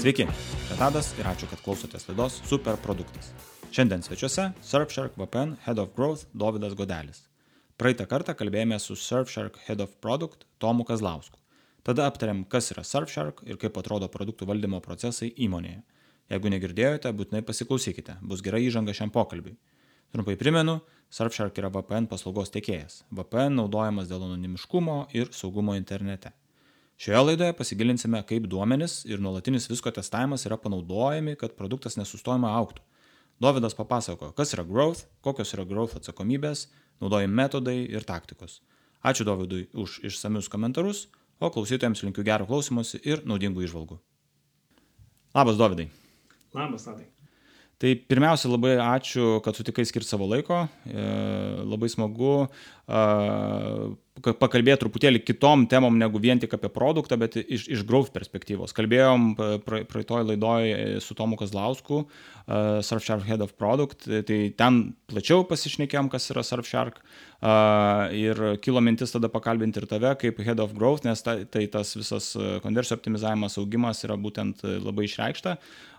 Sveiki, čia Tadas ir ačiū, kad klausotės laidos Super produktas. Šiandien svečiuose Surfshark VPN Head of Growth Davidas Godelis. Praeitą kartą kalbėjome su Surfshark Head of Product Tomu Kazlausku. Tada aptarėm, kas yra Surfshark ir kaip atrodo produktų valdymo procesai įmonėje. Jeigu negirdėjote, būtinai pasiklausykite, bus gera įžanga šiam pokalbiui. Trumpai primenu, Surfshark yra VPN paslaugos tiekėjas. VPN naudojamas dėl anonimiškumo ir saugumo internete. Šioje laidoje pasigilinsime, kaip duomenis ir nuolatinis visko testavimas yra panaudojami, kad produktas nesustojama auktų. Dovydas papasako, kas yra growth, kokios yra growth atsakomybės, naudojami metodai ir taktikos. Ačiū Dovydui už išsamius komentarus, o klausytojams linkiu gero klausimuose ir naudingų išvalgų. Labas, Dovydai. Labas, Tadai. Tai pirmiausia, labai ačiū, kad sutikai skirti savo laiko. E, labai smagu pakalbėti truputėlį kitom temom negu vien tik apie produktą, bet iš, iš growth perspektyvos. Kalbėjom praeitoj laidoj su Tomu Kazlausku, Surfshark Head of Product, tai ten plačiau pasišnekėjom, kas yra Surfshark ir kilo mintis tada pakalbinti ir tave kaip Head of Growth, nes ta, tai tas visas konversijų optimizavimas, augimas yra būtent labai išreikšta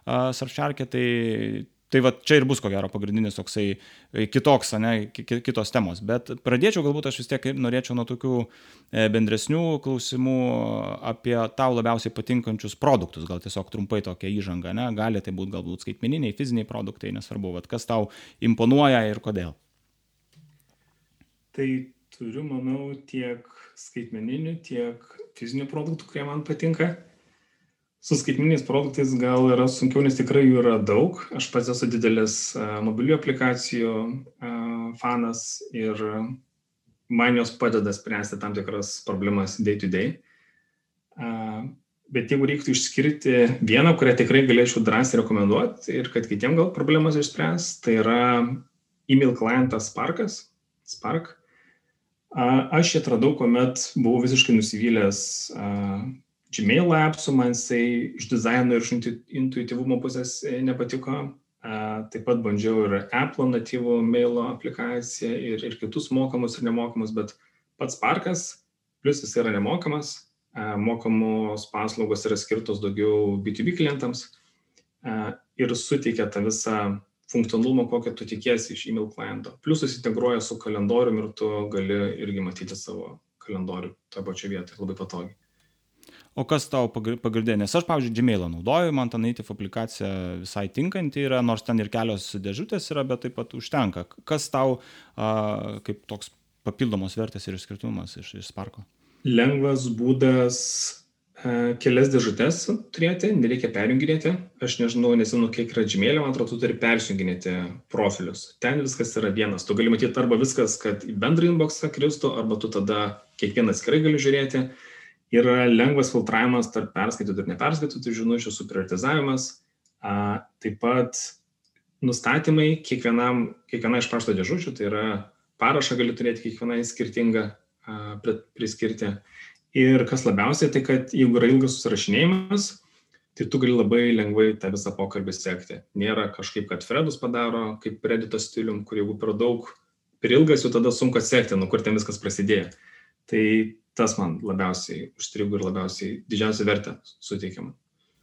Surfshark'e, tai Tai va čia ir bus ko gero pagrindinis toksai e, kitoks, ne, kitos temos. Bet pradėčiau galbūt aš vis tiek norėčiau nuo tokių e, bendresnių klausimų apie tau labiausiai patinkančius produktus, gal tiesiog trumpai tokia įžanga, ne, gali tai būti galbūt skaitmeniniai, fiziniai produktai, nesvarbu, bet kas tau imponuoja ir kodėl. Tai turiu, manau, tiek skaitmeninių, tiek fizinių produktų, kurie man patinka su skaitminiais produktais gal yra sunkiau, nes tikrai jų yra daug. Aš pats esu didelis mobilių aplikacijų fanas ir man jos padeda spręsti tam tikras problemas day to day. Bet jeigu reiktų išskirti vieną, kurią tikrai galėčiau drąsiai rekomenduoti ir kad kitiems gal problemas išspręs, tai yra email klientas Sparkas. Spark. Aš jį atradau, kuomet buvau visiškai nusivylęs Gmail appsų man jisai iš dizaino ir iš intuityvumo pusės e, nepatiko. Taip pat bandžiau ir Apple natyvų mailo aplikaciją ir, ir kitus mokamus ir nemokamus, bet pats parkas, plus jis yra nemokamas, mokamos paslaugos yra skirtos daugiau B2B klientams ir suteikia tą visą funkcionalumą, kokio tu tikiesi iš email kliento. Plus susintegruoja su kalendoriumi ir tu gali irgi matyti savo kalendorių tą pačią vietą labai patogiai. O kas tau pagrindė? Nes aš, pavyzdžiui, Gmailą naudoju, man ta native aplikacija visai tinkanti yra, nors ten ir kelios dėžutės yra, bet taip pat užtenka. Kas tau a, kaip toks papildomos vertės ir išskirtumas iš, iš Sparko? Lengvas būdas a, kelias dėžutės turėti, nereikia perjunginėti. Aš nežinau, nesimenu, kiek yra Gmail'e, man atrodo, tu turi persijunginėti profilius. Ten viskas yra vienas. Tu gali matyti arba viskas, kad į bendrą inboxą kristų, arba tu tada kiekvieną atskirai gali žiūrėti yra lengvas filtravimas tarp perskaitytų ir neperskaitytų žinučių, suprioritizavimas, taip pat nustatymai kiekvienam, kiekviena iš pašto dėžučių, tai yra parašą gali turėti kiekvienai skirtingą priskirti. Ir kas labiausiai, tai kad jeigu yra ilgas susirašinėjimas, tai tu gali labai lengvai tą visą pokalbį sekti. Nėra kažkaip, kad Fredus padaro, kaip Reddito stilium, kur jeigu per daug, per ilgas, jau tada sunku atsekti, nuo kur ten viskas prasidėjo. Tai tas man labiausiai užstrigo ir labiausiai didžiausią vertę suteikiama.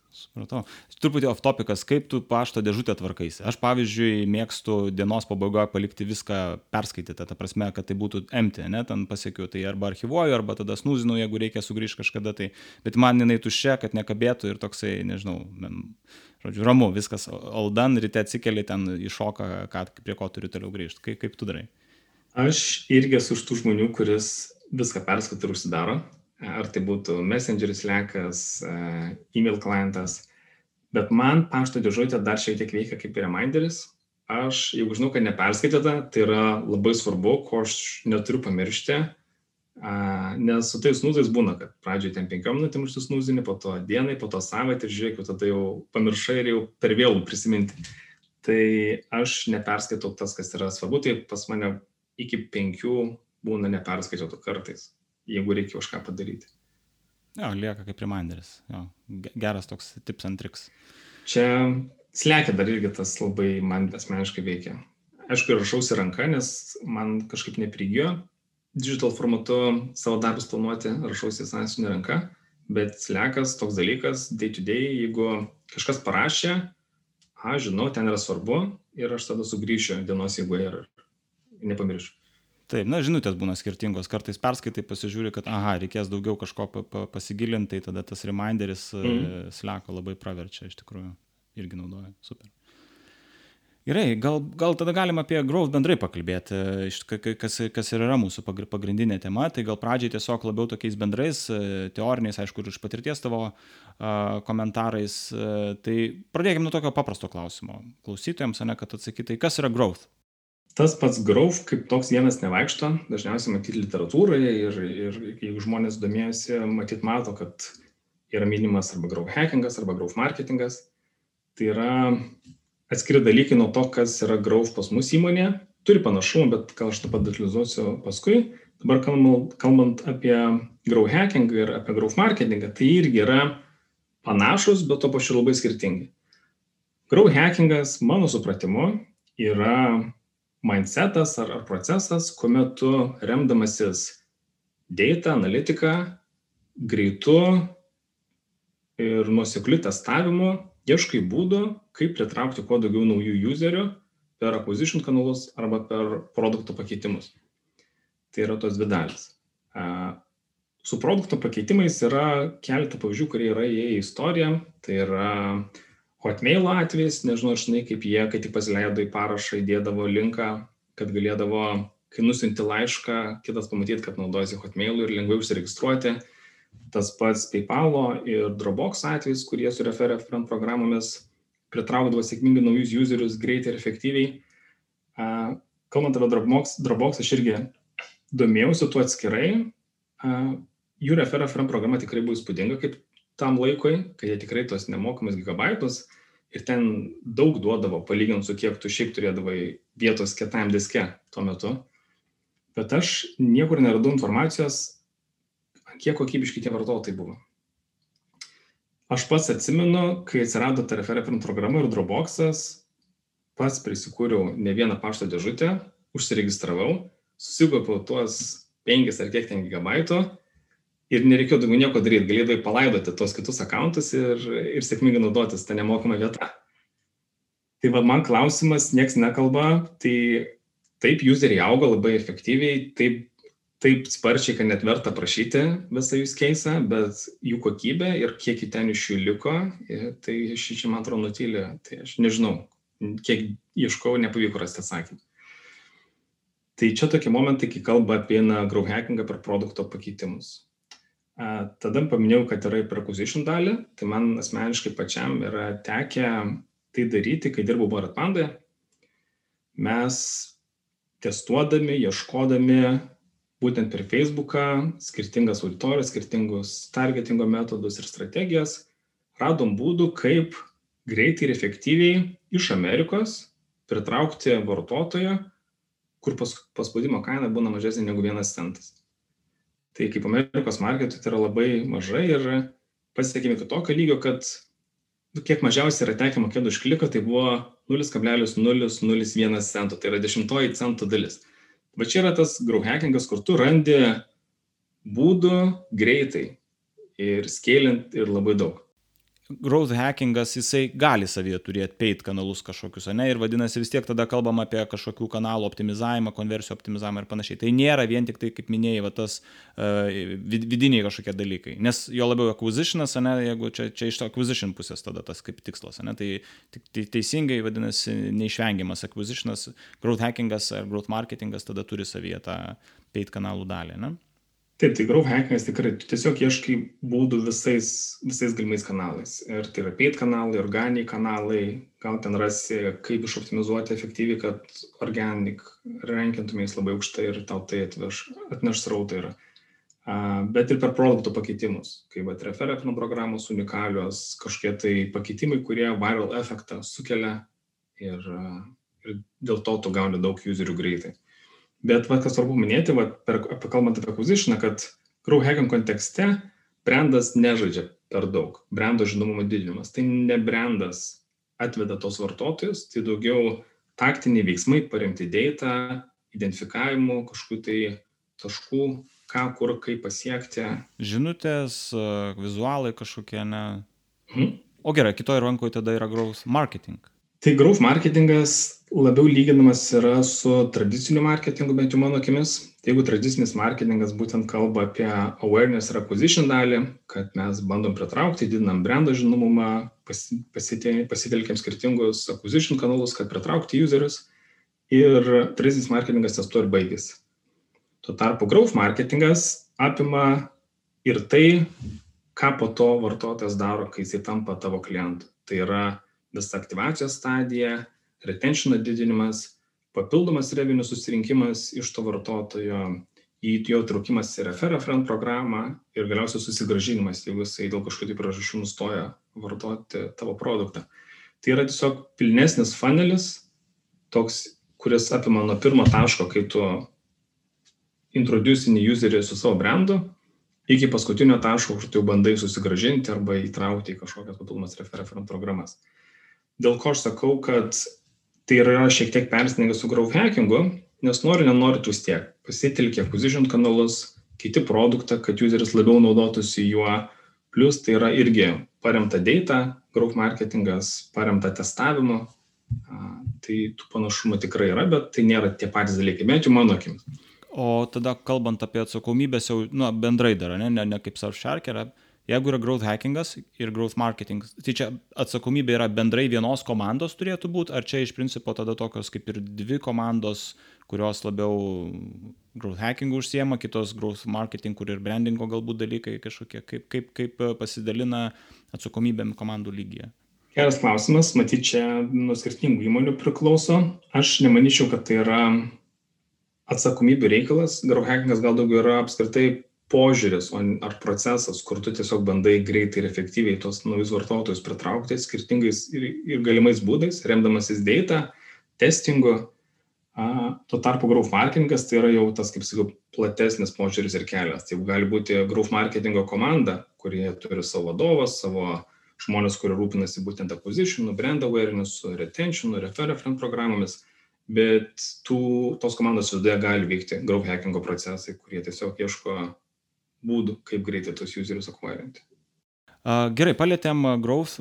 Supratau. Truputį off topikas, kaip tu pašto dėžutę tvarkaisi. Aš, pavyzdžiui, mėgstu dienos pabaigoje palikti viską perskaityti, ta prasme, kad tai būtų empty, ne, ten pasiekiu, tai arba archivuoju, arba tada snūzinu, jeigu reikia sugrįžti kažkada, tai, bet man jinai tuščia, kad nekabėtų ir toksai, nežinau, žodžiu, ramu, viskas, all done, ryte atsikeli, ten iššoka, prie ko turiu toliau grįžti. Kaip, kaip tu darai? Aš irgi esu iš tų žmonių, kuris viską perskaito ir užsidaro. Ar tai būtų Messengeris, Lekas, e, e-mail klientas. Bet man pašto dėžutė dar šiek tiek veikia kaip reminderis. Aš, jeigu žinau, kad neperskaityta, tai yra labai svarbu, ko aš neturiu pamiršti. Nes su tais snūzais būna, kad pradžioje ten penkiom minutėm užsisnūzini, po to dienai, po to savaitę ir žiūrėk, tada jau pamiršai ir jau per vėlų prisiminti. Tai aš neperskaitau tas, kas yra svarbu, tai pas mane iki penkių būna neperskaičiuotų kartais, jeigu reikia už ką padaryti. Jo, lieka kaip reminderis. Jo, geras toks tips and triks. Čia slekia dar irgi tas labai man asmeniškai veikia. Aišku, rašausi ranka, nes man kažkaip neprigijo digital formatu savo darbus planuoti, rašausi sąsiuvinį ranka, bet slekas toks dalykas, day to day, jeigu kažkas parašė, aš žinau, ten yra svarbu ir aš tada sugrįšiu dienos eigoje ir nepamiršiu. Taip, na, žinutės būna skirtingos. Kartais perskaitai, pasižiūri, kad, aha, reikės daugiau kažko pa, pa, pasigilinti, tai tada tas reminderis mm. -hmm. sleko labai praverčia, iš tikrųjų. Irgi naudoja. Super. Gerai, gal, gal tada galim apie growth bendrai pakalbėti, kas, kas ir yra mūsų pagrindinė tema, tai gal pradžiai tiesiog labiau tokiais bendrais, e, teoriniais, aišku, ir iš patirties tavo komentarais. Tai pradėkime nuo tokio paprasto klausimo. Klausytojams, ne, kad atsakytai, kas yra growth? Tas pats growth kaip toks vienas nevaikšto, dažniausiai matyti literatūroje ir, ir jeigu žmonės domėjasi, matyt mato, kad yra minimas arba growth hackingas, arba growth marketingas. Tai yra atskiri dalykai nuo to, kas yra growth pas mus įmonėje. Turi panašumų, bet gal aš tą padetalizuosiu paskui. Dabar kalbant, kalbant apie growth hacking ir apie growth marketingą, tai irgi yra panašus, bet to pačiu labai skirtingi. Growth hackingas, mano supratimu, yra mindsetas ar, ar procesas, kuomet tu remdamasis data, analitika, greitu ir nuosekliu testavimu ieškai būdų, kaip pritraukti kuo daugiau naujų userių per acquisition kanalus arba per produkto pakeitimus. Tai yra tos dvi dalis. Su produkto pakeitimais yra keletą pavyzdžių, kurie yra įėję į istoriją. Tai yra Hotmail atvejs, nežinau, žinai, kaip jie, kai tik pasileido į parašą, įdėdavo linką, kad galėdavo, kai nusinti laišką, kitas pamatyti, kad naudojasi Hotmailu ir lengviau užsiregistruoti tas pats PayPal ir Dropbox atvejs, kurie su referent programomis pritraukdavo sėkmingai naujus userius greitai ir efektyviai. Kalbant apie Dropbox, Dropbox aš irgi domėjausi tuo atskirai. Jų referent programa tikrai buvo įspūdinga kaip tam laikui, kai jie tikrai tos nemokamus gigabaitus ir ten daug duodavo, palyginti su kiek tu šiaip turėdavai vietos kietam diske tuo metu. Bet aš niekur neradau informacijos kiek kokybiški tie vartotojai buvo. Aš pats atsimenu, kai atsirado ta referent programa ir Dropbox'as, pats prisikūriau ne vieną pašto dėžutę, užsiregistravau, susikaupiau tuos 5 ar kiek ten gigabaitų ir nereikėjo daugiau nieko daryti, galėdavai palaidoti tuos kitus akantus ir, ir sėkmingai naudotis tą nemokamą vietą. Tai va, man klausimas, nieks nekalba, tai taip, useriai auga labai efektyviai, taip taip sparčiai, kad net verta prašyti visą use case, bet jų kokybė ir kiek ten iš jų liko, tai šį čia man atrodo nutylė, tai aš nežinau, kiek ieškau, nepavyko rasti atsakymą. Tai čia tokie momentai, kai kalba apie na, grow hackingą per produkto pakeitimus. Tada paminėjau, kad yra per acquisition dalį, tai man asmeniškai pačiam yra tekę tai daryti, kai dirbau Baratpandoje. Mes testuodami, ieškodami būtent per Facebooką, skirtingas auditorijas, skirtingus targetingo metodus ir strategijas, radom būdų, kaip greitai ir efektyviai iš Amerikos pritraukti vartotoją, kur pas, paspaudimo kaina būna mažesnė negu vienas centas. Tai kaip Amerikos marketui tai yra labai mažai ir pasiekime iki tokio lygio, kad nu, kiek mažiausiai yra tekę mokėti už kliką, tai buvo 0,001 cento, tai yra dešimtoji centų dalis. Va čia yra tas grow hackingas, kur tu randi būdų greitai ir skėlint ir labai daug. Growth hackingas, jisai gali savyje turėti paid kanalus kažkokius, ne, ir vadinasi vis tiek tada kalbam apie kažkokių kanalų optimizavimą, konversijų optimizavimą ir panašiai. Tai nėra vien tik tai, kaip minėjai, va, tas uh, vidiniai kažkokie dalykai. Nes jo labiau acquisitionas, ne, jeigu čia, čia iš to acquisition pusės tada tas kaip tikslas, ne, tai, tai teisingai vadinasi neišvengiamas acquisitionas, growth hackingas ar growth marketingas tada turi savyje tą paid kanalų dalį. Ne? Taip, tai growth hackingas tikrai, tu tiesiog ieškai būdų visais, visais galimais kanalais. Ir tai yra paid kanalai, organiai kanalai, gal ten rasi, kaip išoptimizuoti efektyviai, kad organic rankintumės labai aukštai ir tau tai atveš, atneš srautą. Ir, uh, bet ir per produktų pakeitimus, kaip bet referent programos unikalios, kažkokie tai pakeitimai, kurie viral efektą sukelia ir, ir dėl to tu gauni daug userių greitai. Bet va, kas svarbu minėti, va, per, apie, kalbant apie acquisition, kad grow hacking kontekste brandas nežaidžia per daug. Brando žinomumo didinimas. Tai ne brandas atveda tos vartotojus, tai daugiau taktiniai veiksmai paremti data, identifikavimu, kažkokiu tai taškų ką, kur, kaip pasiekti. Žinutės, vizualai kažkokie, ne. Mhm. O gerai, kitoje rankoje tada yra growth marketing. Tai growth marketingas labiau lyginamas yra su tradiciniu marketingu, bent jau mano akimis. Jeigu tradicinis marketingas būtent kalba apie awareness ir acquisition dalį, kad mes bandom pritraukti, didinam brando žinomumą, pasitelkiam skirtingus acquisition kanalus, kad pritraukti userius. Ir tradicinis marketingas ties to ir baigėsi. Tuo tarpu growth marketingas apima ir tai, ką po to vartotojas daro, kai jisai tampa tavo klientu. Tai yra visa aktyvacijos stadija, retentiono didinimas, papildomas revenue susirinkimas iš to vartotojo, į jo traukimas į referent programą ir galiausiai susigražinimas, jeigu jisai dėl kažkokių tai priežasčių nustoja vartoti tavo produktą. Tai yra tiesiog pilnesnis funelis, toks, kuris apima nuo pirmo taško, kai tu introducini userį su savo brandu, iki paskutinio taško, kur tu jau bandai susigražinti arba įtraukti į kažkokias papildomas referent programas. Dėl ko aš sakau, kad tai yra šiek tiek persidengia su growth hackingu, nes nori, nenori tu vis tiek. Pasitelkia acquisition kanalus, kiti produktą, kad useris labiau naudotųsi juo. Plus tai yra irgi paremta data, growth marketingas, paremta testavimu. Tai tų panašumų tikrai yra, bet tai nėra tie patys dalykai, bent jau mano akimis. O tada kalbant apie atsakomybės jau nu, bendrai dar, ne, ne, ne kaip Surfshark yra, jeigu yra growth hackingas ir growth marketing, tai čia atsakomybė yra bendrai vienos komandos turėtų būti, ar čia iš principo tada tokios kaip ir dvi komandos, kurios labiau growth hackingų užsiema, kitos growth marketing, kur ir brandingo galbūt dalykai kažkokie, kaip, kaip, kaip pasidalina atsakomybėm komandų lygyje. Geras klausimas, matyt, čia nuo skirtingų įmonių priklauso. Aš nemanyčiau, kad tai yra atsakomybių reikalas. Growth hackingas gal daugiau yra apskritai požiūris o ar procesas kur tu tiesiog bandai greitai ir efektyviai tuos naujus vartotojus pritraukti skirtingais ir, ir galimais būdais, remdamasis data, testingu. Tuo tarpu growth marketingas tai yra jau tas, kaip sakiau, platesnis požiūris ir kelias. Tai gali būti growth marketingo komanda, kurie turi savo vadovą, savo žmonės, kurie rūpinasi būtent acquisitionu, brand awarenessu, retentionu, referent programomis, bet tų, tos komandos viduje gali vykti growth hackingo procesai, kurie tiesiog ieško būdų, kaip greitai tos userius akvairinti. Gerai, palėtėm growth,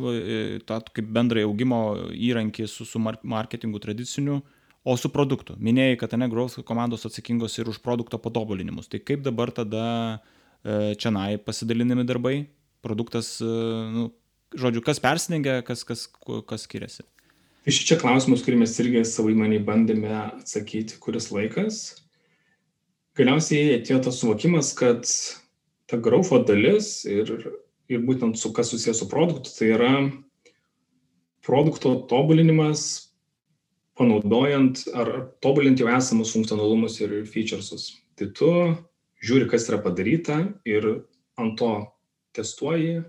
tą kaip bendrai augimo įrankį su, su marketingu tradiciniu, o su produktu. Minėjai, kad ne growth komandos atsakingos ir už produkto patobulinimus. Tai kaip dabar tada e, čia nai pasidalinami darbai, produktas, e, nu, žodžiu, kas persidengia, kas, kas, kas skiriasi? Iš čia klausimus, kurį mes irgi savo įmonį bandėme atsakyti, kuris laikas. Galiausiai atėjo tas suvokimas, kad ta graufo dalis ir, ir būtent su kas susijęs su produktu, tai yra produkto tobulinimas, panaudojant ar tobulinti jau esamus funkcionalumus ir featuresus. Tai tu žiūri, kas yra padaryta ir ant to testuoji,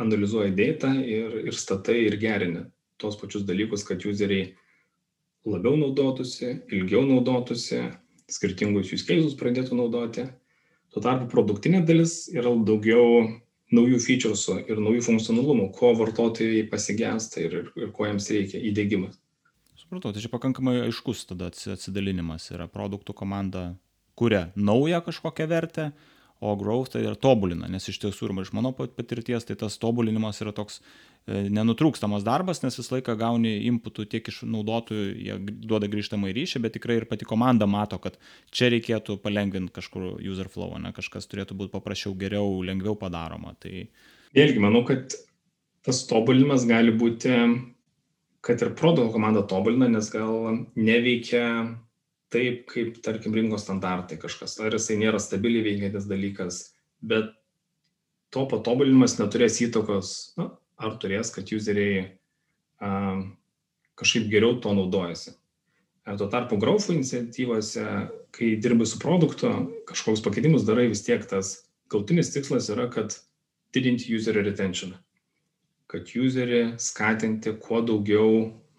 analizuoji data ir, ir statai ir gerini tos pačius dalykus, kad useriai labiau naudotųsi, ilgiau naudotųsi, skirtingus use cases pradėtų naudoti Tuo tarpu produktinė dalis yra daugiau naujų featuresų ir naujų funkcionalumų, ko vartotojai pasigėsta ir, ir, ir ko jiems reikia įdėgymas. Supratau, tai čia pakankamai aiškus tada atsidalinimas yra produktų komanda kuria naują kažkokią vertę, o growth tai yra tobulina, nes iš tiesų ir iš mano patirties tai tas tobulinimas yra toks E, nenutrūkstamas darbas, nes visą laiką gauni inputų tiek iš naudotojų, jie duoda grįžtamą ryšį, bet tikrai ir pati komanda mato, kad čia reikėtų palengvinti kažkur user flow, ne, kažkas turėtų būti paprasčiau, geriau, lengviau padaroma. Tai... Vėlgi, manau, kad tas tobulinimas gali būti, kad ir produkto komanda tobulina, nes gal neveikia taip, kaip, tarkim, rinkos standartai kažkas, ar jisai nėra stabiliai veikiantis dalykas, bet to patobulinimas neturės įtakos, na, ar turės, kad useriai a, kažkaip geriau to naudojasi. A, tuo tarpu growth iniciatyvose, kai dirbi su produktu, kažkokius pakeitimus darai, vis tiek tas galtinis tikslas yra, kad didinti user retention. Kad userį skatinti kuo daugiau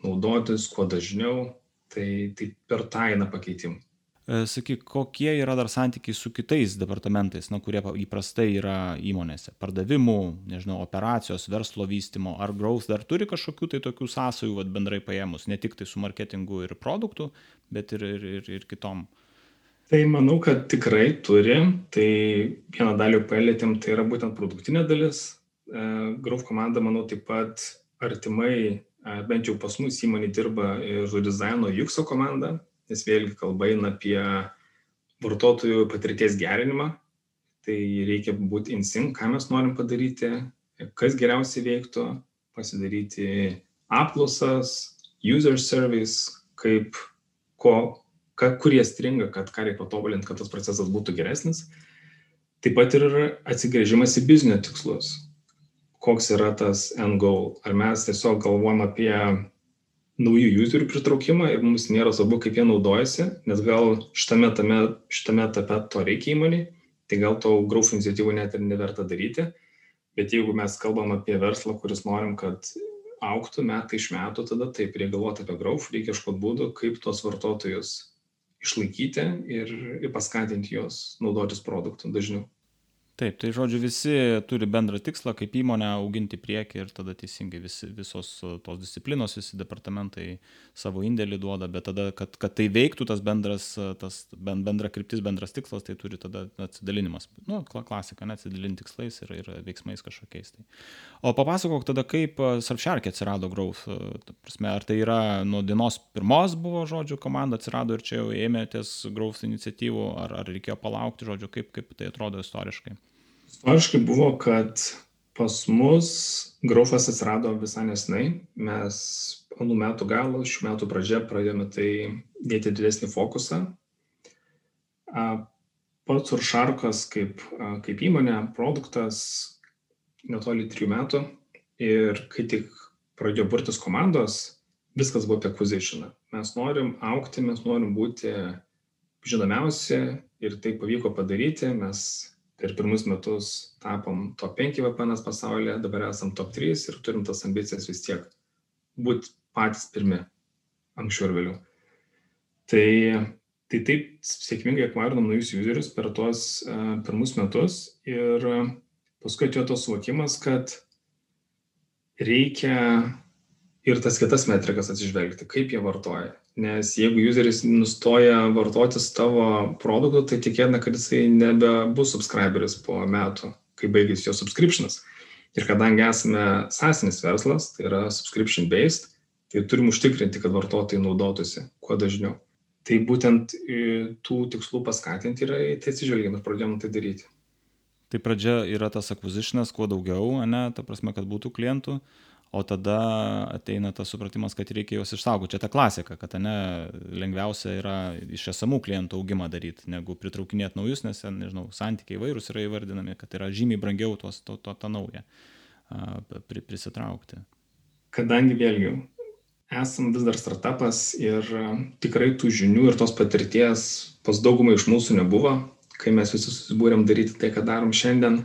naudotis, kuo dažniau, tai, tai per tą eina pakeitimai. E, sakyk, kokie yra dar santykiai su kitais departamentais, na, kurie įprastai yra įmonėse? Pardavimų, nežinau, operacijos, verslo vystimo, ar growth dar turi kažkokių tai tokių sąsajų, vad bendrai paėmus, ne tik tai su marketingu ir produktu, bet ir, ir, ir, ir kitom Tai manau, kad tikrai turi. Tai vieną dalį palėtėm, tai yra būtent produktinė dalis. E, Growth komanda, manau, taip pat artimai, bent jau pas mus įmonė dirba ir dizaino Juxo komanda, nes vėlgi kalba eina apie vartotojų patirties gerinimą. Tai reikia būti insync, ką mes norim padaryti, kas geriausiai veiktų, pasidaryti apklausas, user service, kaip ko ka, kurie stringa, kad ką reikia patobulinti, kad tas procesas būtų geresnis. Taip pat ir atsigrėžimas į biznio tikslus. Koks yra tas end goal? Ar mes tiesiog galvojam apie naujų userių pritraukimą ir mums nėra svarbu, kaip jie naudojasi, nes gal šitame, tame, šitame etape to reikia įmonį, tai gal to growth iniciatyvų net ir neverta daryti. Bet jeigu mes kalbam apie verslą, kuris norim, kad auktų metai iš metų, tada taip, reikia galvoti apie growth, reikia ieškoti būdų, kaip tuos vartotojus išlaikyti ir, ir paskatinti juos naudotis produktų dažniau. Taip, tai žodžiu, visi turi bendrą tikslą kaip įmonę auginti priekį ir tada teisingai visi, visos tos disciplinos, visi departamentai savo indėlį duoda, bet tada, kad, kad tai veiktų tas bendras, tas bendra kryptis, bendras tikslas, tai turi tada atsidalinimas. Nu, klasika, ne atsidalinti tikslais ir, ir veiksmais kažkokiais. Tai. O papasakok tada, kaip Surfshark atsirado Growth. Prasme, ar tai yra nuo dienos pirmos buvo, žodžiu, komanda atsirado ir čia jau ėmėtės Growth iniciatyvų, ar, ar reikėjo palaukti, žodžiu, kaip, kaip tai atrodo istoriškai? Istoriškai buvo, kad pas mus Graufas atsirado visai nesnai. Mes anų metų galo, šių metų pradžia pradėjome tai dėti didesnį fokusą. Pats Uršarkas kaip, kaip įmonė, produktas netoli trijų metų ir kai tik pradėjo burtis komandos, viskas buvo apie acquisitioną. Mes norim aukti, mes norim būti žinomiausi ir tai pavyko padaryti. Mes per pirmus metus tapom top 5 VPN pasaulyje, dabar esam top 3 ir turim tas ambicijas vis tiek būti patys pirmi, anksčiau ir vėliau. Tai, tai taip sėkmingai akvarinom naujus userius per tuos uh, pirmus metus ir uh, paskui atėjo tos suvokimas, kad reikia ir tas kitas metrikas atsižvelgti, kaip jie vartoja nes jeigu juzeris nustoja vartotis tavo produktų, tai tikėtina, kad jisai nebebus subscriberis po metų, kai baigys jo subscriptionas. Ir kadangi esame sąsinis verslas, tai yra subscription based, tai turim užtikrinti, kad vartotojai naudotųsi kuo dažniau. Tai būtent tų tikslų paskatinti yra, tai atsižvelgiam ir pradėjom tai daryti. Tai pradžia yra tas acquisitionas, kuo daugiau, ne, ta prasme, kad būtų klientų, o tada ateina tas supratimas, kad reikia juos išsaugoti. Čia ta klasika, kad ne, lengviausia yra iš esamų klientų augimą daryti, negu pritraukinėti naujus, nes, nežinau, santykiai vairūs yra įvardinami, kad yra žymiai brangiau tuos, to, to, tą naują pri, prisitraukti. Kadangi vėlgi esam vis dar startupas ir tikrai tų žinių ir tos patirties pas daugumą iš mūsų nebuvo, kai mes visi susibūrėm daryti tai, ką darom šiandien,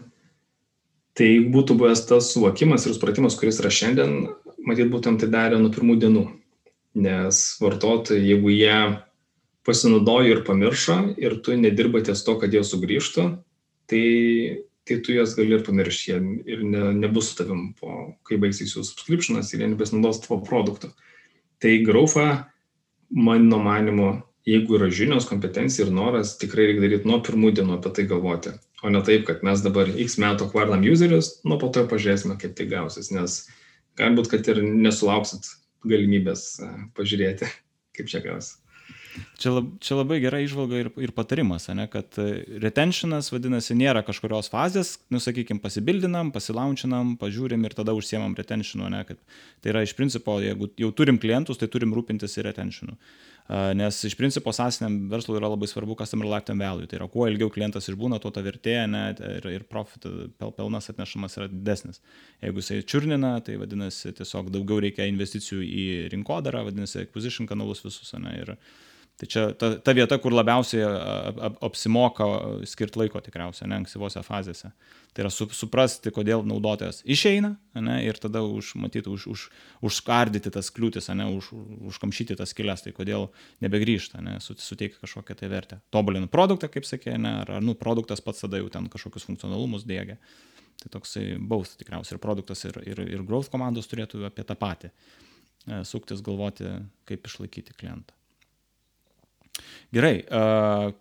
Tai būtų buvęs tas suvokimas ir supratimas, kuris yra šiandien, matyt, būtent tai darė nuo pirmų dienų. Nes vartotojai, jeigu jie pasinaudojo ir pamiršo ir tu nedirba ties to, kad jie sugrįžtų, tai, tai tu juos gali ir pamiršti ir ne, nebus su tavim, po, kai baigsis jų subscriptionas ir jie nebesinaudos tavo produktų. Tai graufa, mano manimu, jeigu yra žinios, kompetencija ir noras, tikrai reikia daryti nuo pirmų dienų apie tai galvoti o ne taip, kad mes dabar x metų akvarnam userius, nu po to pažiūrėsime, kaip tai gausis, nes galbūt, kad ir nesulauksit galimybės pažiūrėti, kaip čia gausis. Čia, lab, čia labai gera išvalga ir, ir patarimas, ne, kad e, retentionas, vadinasi, nėra kažkurios fazės, nu, sakykime, pasibildinam, pasilaunčinam, pažiūrim ir tada užsiemam retentionu, ne, kad tai yra iš principo, jeigu jau turim klientus, tai turim rūpintis ir retentionu. Nes iš principo sąsiniam verslui yra labai svarbu customer lifetime value, tai yra kuo ilgiau klientas išbūna, tuo ta vertė ne, ir, ir profit, pel, pelnas atnešamas yra didesnis. Jeigu jisai čiurnina, tai vadinasi tiesiog daugiau reikia investicijų į rinkodarą, vadinasi acquisition kanalus visus, ne, ir, Tai čia ta, ta vieta, kur labiausiai ap, apsimoka skirti laiko tikriausiai, ne ankstyvose fazėse. Tai yra su, suprasti, kodėl naudotojas išeina ne, ir tada užmatyti, už, už, užskardyti tas kliūtis, ne, už, užkamšyti tas kelias, tai kodėl nebegrįžta, ne, suteikti kažkokią tai vertę. Tobulinu produktą, kaip sakė, ne, ar, nu, produktas pats tada jau ten kažkokius funkcionalumus dėgia. Tai toksai baus tikriausiai ir produktas, ir, ir, ir growth komandos turėtų apie tą patį e, suktis galvoti, kaip išlaikyti klientą. Gerai,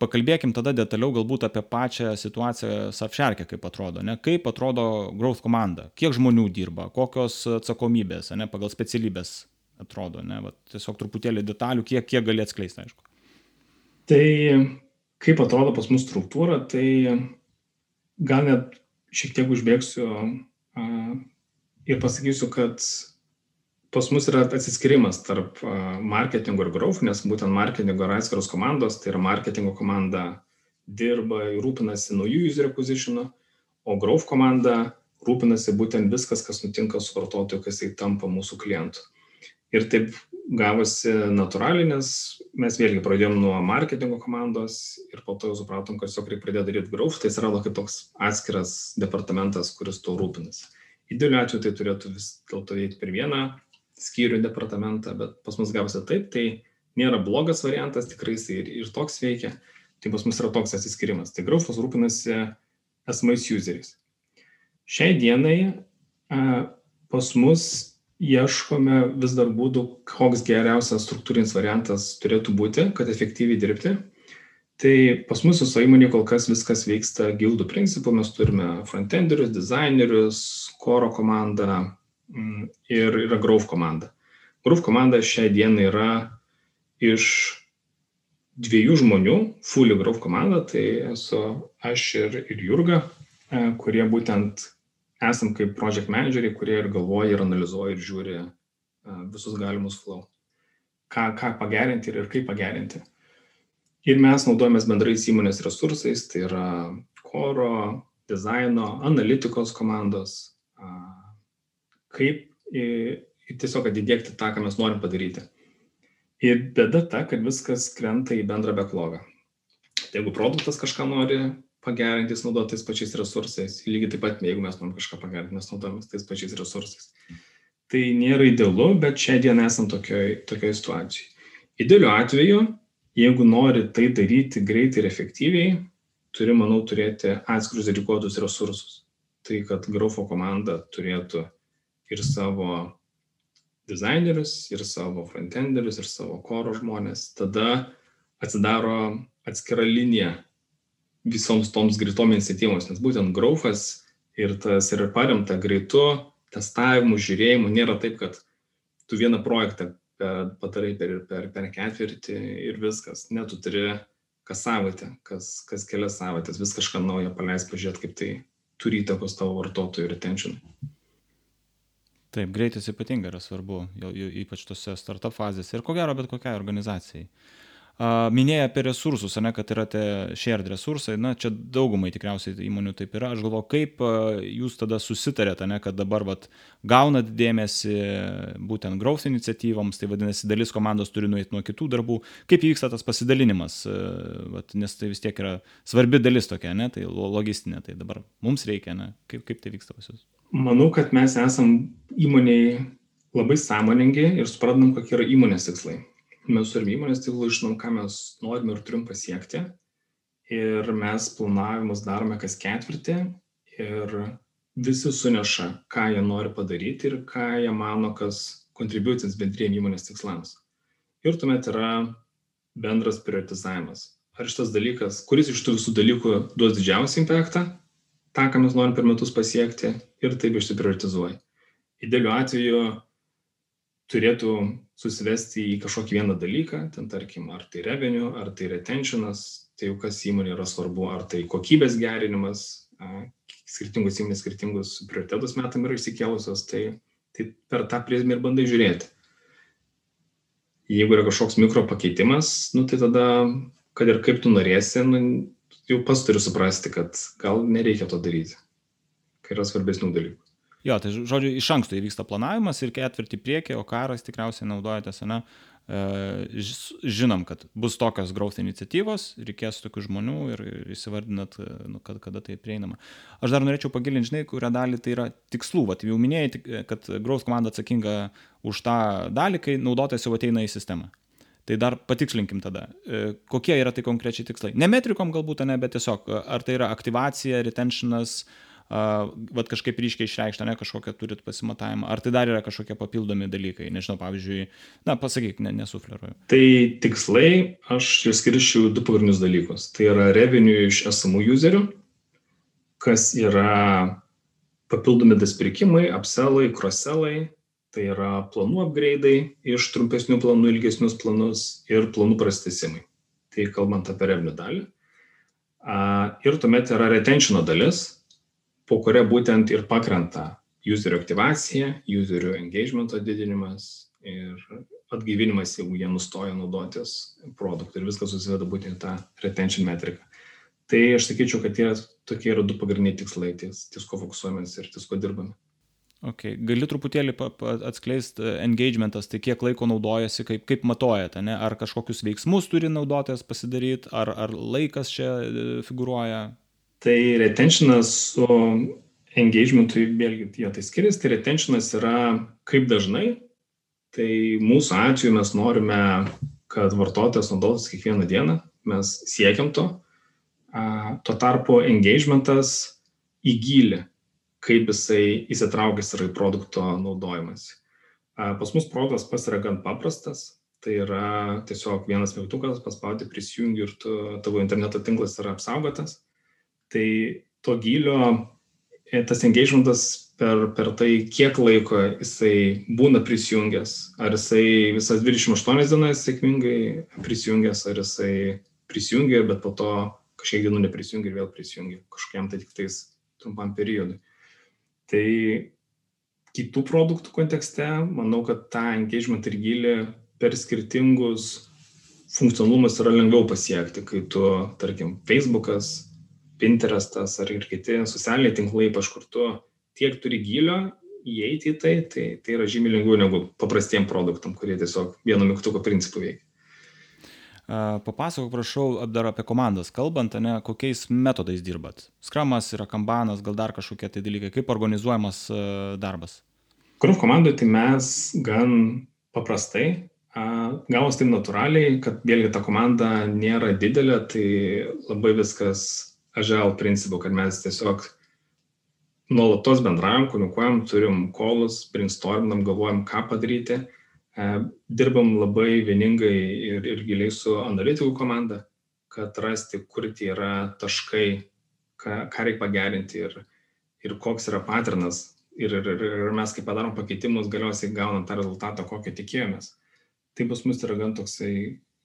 pakalbėkim tada detaliau galbūt apie pačią situaciją Surfshark'e, kaip atrodo, ne? kaip atrodo Growth komanda, kiek žmonių dirba, kokios atsakomybės, ne, pagal specialybės atrodo, ne, Va, tiesiog truputėlį detalių, kiek, kiek gali atskleisti, aišku. Tai kaip atrodo pas mus struktūra, tai gal net šiek tiek užbėgsiu ir pasakysiu, kad pas mus yra atsiskirimas tarp marketingo ir growth, nes būtent marketingo yra atskiros komandos, tai yra marketingo komanda dirba ir rūpinasi naujų user acquisitionu, o growth komanda rūpinasi būtent viskas, kas nutinka su vartotoju, kas jį tampa mūsų klientu. Ir taip gavosi natūraliai, nes mes vėlgi pradėjom nuo marketingo komandos ir po to jau supratom, kad tiesiog reikia pradėti daryti growth, tai atsirado kaip toks atskiras departamentas, kuris tuo rūpinasi. Idealiu atveju tai turėtų vis dėlto eiti per vieną skyrių departamentą, bet pas mus gavosi taip, tai nėra blogas variantas, tikrai jis ir, ir toks veikia, tai pas mus yra toks atsiskirimas. Tai Graufas rūpinasi esamais useriais. Šiai dienai pas mus ieškome vis dar būdų, koks geriausias struktūrinis variantas turėtų būti, kad efektyviai dirbti. Tai pas mus viso įmonė kol kas viskas vyksta gildų principu, mes turime frontenderius, designerius, koro komandą, ir yra Grove komanda. Grove komanda šią dieną yra iš dviejų žmonių, fully Grove komanda, tai esu aš ir, ir Jurga, e, kurie būtent esam kaip project manageriai, kurie ir galvoja, ir analizuoja, ir žiūri e, visus galimus flow. Ką, ką pagerinti ir, ir kaip pagerinti. Ir mes naudojamės bendrais įmonės resursais, tai yra koro, dizaino, analitikos komandos, kaip tiesiog atidėkti tą, ką mes norim padaryti. Ir bėda ta, kad viskas krenta į bendrą backlogą. Tai jeigu produktas kažką nori pagerinti, jis naudoja tais pačiais resursais. Lygiai taip pat, jeigu mes norim kažką pagerinti, mes naudojame tais pačiais resursais. Tai nėra idealu, bet šią dieną esam tokioje tokioj situacijai. Idealiu atveju, jeigu nori tai daryti greitai ir efektyviai, turi, manau, turėti atskirus dedikuotus resursus. Tai kad Grofo komanda turėtų ir savo dizainerius, ir savo frontenderius, ir savo koro žmonės. Tada atsidaro atskira linija visoms toms greitom iniciatyvoms, nes būtent graufas ir tas yra paremta greitu testavimu, žiūrėjimu. Nėra taip, kad tu vieną projektą padarai per, per, per ketvirtį ir viskas. Ne, tu turi kas savaitę, kas, kas kelias savaitės, vis kažką naujo paleis, pažiūrėti, kaip tai turi įtakos tavo vartotojų retentionui. Taip, greitis ypatingai yra svarbu, jau, ypač tose startup fazėse ir ko gero bet kokiai organizacijai. Minėjai apie resursus, ne, kad yra tie shared resursai, na, čia daugumai tikriausiai įmonių taip yra. Aš galvoju, kaip jūs tada susitarėte, ne, kad dabar vat, gaunat dėmesį būtent growth iniciatyvoms, tai vadinasi, dalis komandos turi nueiti nuo kitų darbų. Kaip vyksta tas pasidalinimas, vat, nes tai vis tiek yra svarbi dalis tokia, ne, tai logistinė, tai dabar mums reikia, ne, kaip, kaip tai vyksta pas jūs. Manau, kad mes esam įmoniai labai sąmoningi ir suprantam, kokie yra įmonės tikslai. Mes turime įmonės tikslų, žinom, ką mes norime ir turim pasiekti. Ir mes planavimus darome kas ketvirtį ir visi suneša, ką jie nori padaryti ir ką jie mano, kas kontributins bendriem įmonės tikslams. Ir tuomet yra bendras prioritizavimas. Ar šitas dalykas, kuris iš tų visų dalykų duos didžiausią impactą, tą, ką mes norim per metus pasiekti ir taip išsiprioritizuoja idealiu atveju turėtų susivesti į kažkokį vieną dalyką, ten tarkim, ar tai revenue, ar tai retentionas, tai jau kas įmonė yra svarbu, ar tai kokybės gerinimas, skirtingus įmonės skirtingus prioritetus metam yra išsikėlusios, tai, tai per tą prizmę ir bandai žiūrėti. Jeigu yra kažkoks mikro pakeitimas, nu, tai tada, kad ir kaip tu norėsi, nu, jau pas turi suprasti, kad gal nereikia to daryti, kai yra svarbesnių dalykų. Jo, tai žodžiu, iš anksto įvyksta planavimas ir ketvirtį priekį, o karas tikriausiai naudojatės, ne? E, žinom, kad bus tokios growth iniciatyvos, reikės tokių žmonių ir įsivardinat, e, nu, kad, kada tai prieinama. Aš dar norėčiau pagilinti, žinai, kurią dalį tai yra tikslų. Vat jau minėjai, kad growth komanda atsakinga už tą dalį, kai naudotojas jau ateina į sistemą. Tai dar patikslinkim tada, e, kokie yra tai konkrečiai tikslai. Ne metrikom galbūt, ne, bet tiesiog, ar tai yra aktivacija, retentionas, uh, vat kažkaip ryškiai išreikšta, ne kažkokią turit pasimatavimą, ar tai dar yra kažkokie papildomi dalykai, nežinau, pavyzdžiui, na, pasakyk, ne, nesufleruoju. Tai tikslai aš išskirčiau du pagrindinius dalykus. Tai yra revenue iš esamų userių, kas yra papildomi daspirkimai, upsellai, crosselai, tai yra planų upgrade'ai iš trumpesnių planų, ilgesnius planus ir planų prastesimai. Tai kalbant apie revenue dalį. Ir tuomet yra retentiono dalis, po kuria būtent ir pakrenta userio aktyvacija, userio engagemento didinimas ir atgaivinimas, jeigu jie nustoja naudotis produktu ir viskas susiveda būtent į tą retention metriką. Tai aš sakyčiau, kad tie tokie yra du pagrindiniai tikslai, ties, ties ko fokusuojamės ir ties ko dirbame. Okay. Gali truputėlį atskleisti e, engagementas, tai kiek laiko naudojasi, kaip, kaip matuojate, ne? ar kažkokius veiksmus turi naudotojas pasidaryti, ar, ar laikas čia e, figuruoja? Tai retentionas su engagementu, vėlgi, jie tai skiriasi, tai retentionas yra kaip dažnai. Tai mūsų atveju mes norime, kad vartotojas naudotųsi kiekvieną dieną, mes siekiam to. Tuo tarpu engagementas į gilį, kaip jisai įsitraukęs yra į produkto naudojimas. Pas mus produktas pas yra gan paprastas, tai yra tiesiog vienas mygtukas, paspaudi prisijungi ir tu, tavo interneto tinklas yra apsaugotas tai to gylio e, tas engagementas per, per tai, kiek laiko jisai būna prisijungęs, ar jisai visas 28 dienas sėkmingai prisijungęs, ar jisai prisijungia, bet po to kažkiek dienų neprisijungia ir vėl prisijungia kažkokiam tai tik tais trumpam periodui. Tai kitų produktų kontekste, manau, kad tą engagement ir gilį per skirtingus funkcionalumus yra lengviau pasiekti, kai tu, tarkim, Facebookas Pinterestas ar ir kiti socialiniai tinklai, ypač kur tu tiek turi gilio įeiti į tai, tai, tai yra žymiai lengviau negu paprastiem produktam, kurie tiesiog vieno mygtuko principų veikia. Papasakok, prašau, dar apie komandas kalbant, ne, kokiais metodais dirbat. Skramas yra kambanas, gal dar kažkokie tai dalykai, kaip organizuojamas darbas. Kurv komandai tai mes gan paprastai, gavos taip natūraliai, kad vėlgi ta komanda nėra didelė, tai labai viskas agile principu, kad mes tiesiog nuolatos bendraujam, komunikuojam, turim kolus, brainstorminam, galvojam, ką padaryti. E, dirbam labai vieningai ir, ir giliai su analitikų komanda, kad rasti, kur tie yra taškai, ką, ką reikia pagerinti ir, ir koks yra paternas. Ir, ir, ir mes, kai padarom pakeitimus, galiausiai gaunam tą rezultatą, kokio tikėjomės. Tai pas mus yra gan toksai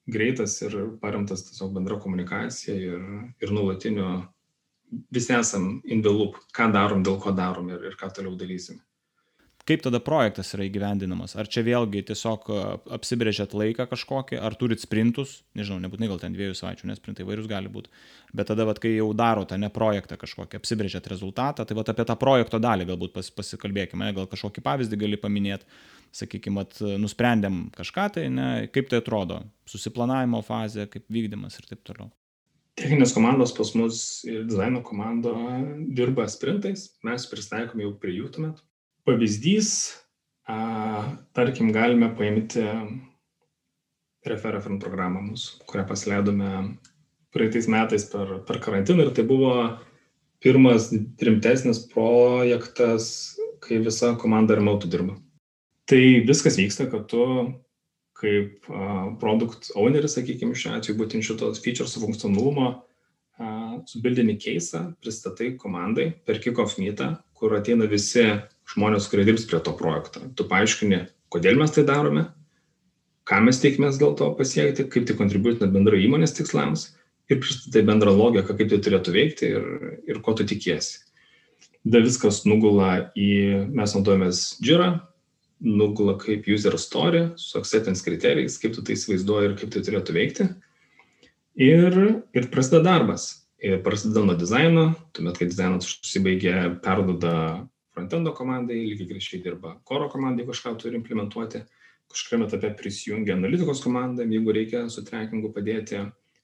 greitas ir paremtas tiesiog bendra komunikacija ir, ir nuolatiniu, visi esam in the loop, ką darom, dėl ko darom ir, ir ką toliau darysim. Kaip tada projektas yra įgyvendinamas? Ar čia vėlgi tiesiog apsibrėžėt laiką kažkokį, ar turit sprintus, nežinau, nebūtinai gal ten dviejų savaičių, nes sprintai vairius gali būti, bet tada, vat, kai jau darote ne projektą kažkokį, apsibrėžėt rezultatą, tai vat, apie tą projekto dalį galbūt pas, pasikalbėkime, gal kažkokį pavyzdį gali paminėti sakykime, nusprendėm kažką tai, ne, kaip tai atrodo, susiplanavimo fazė, kaip vykdymas ir taip toliau. Techninės komandos pas mus ir dizaino komanda dirba sprintais, mes pristaikom jau prie jų tuomet. Pavyzdys, tarkim, galime paimti referafin programą mūsų, kurią pasileidome praeitais metais per, per karantiną ir tai buvo pirmas rimtesnis projektas, kai visa komanda remote dirba. Tai viskas vyksta, kad tu kaip uh, produkt owneris, sakykime, šiuo atveju būtent šitos features funkcionalumo, uh, subildini keisą, pristatai komandai per kick-off meetą, kur ateina visi žmonės, kurie dirbs prie to projekto. Tu paaiškini, kodėl mes tai darome, ką mes tikimės dėl to pasiekti, kaip tai kontribuotina bendrai įmonės tikslams ir pristatai bendrą logiką, kaip tai turėtų veikti ir, ir ko tu tikiesi. Da viskas nugula į, mes naudojamės Jira, nugula kaip user story su acceptance kriterijais, kaip tu tai įsivaizduoji ir kaip tai turėtų veikti. Ir, ir prasideda darbas. Ir prasideda nuo dizaino, tuomet, kai dizainas užsibaigia, perduoda frontendo komandai, lygiai dirba koro komandai, kažką turi implementuoti, kažkuriame etape prisijungia analitikos komanda, jeigu reikia su trackingu padėti,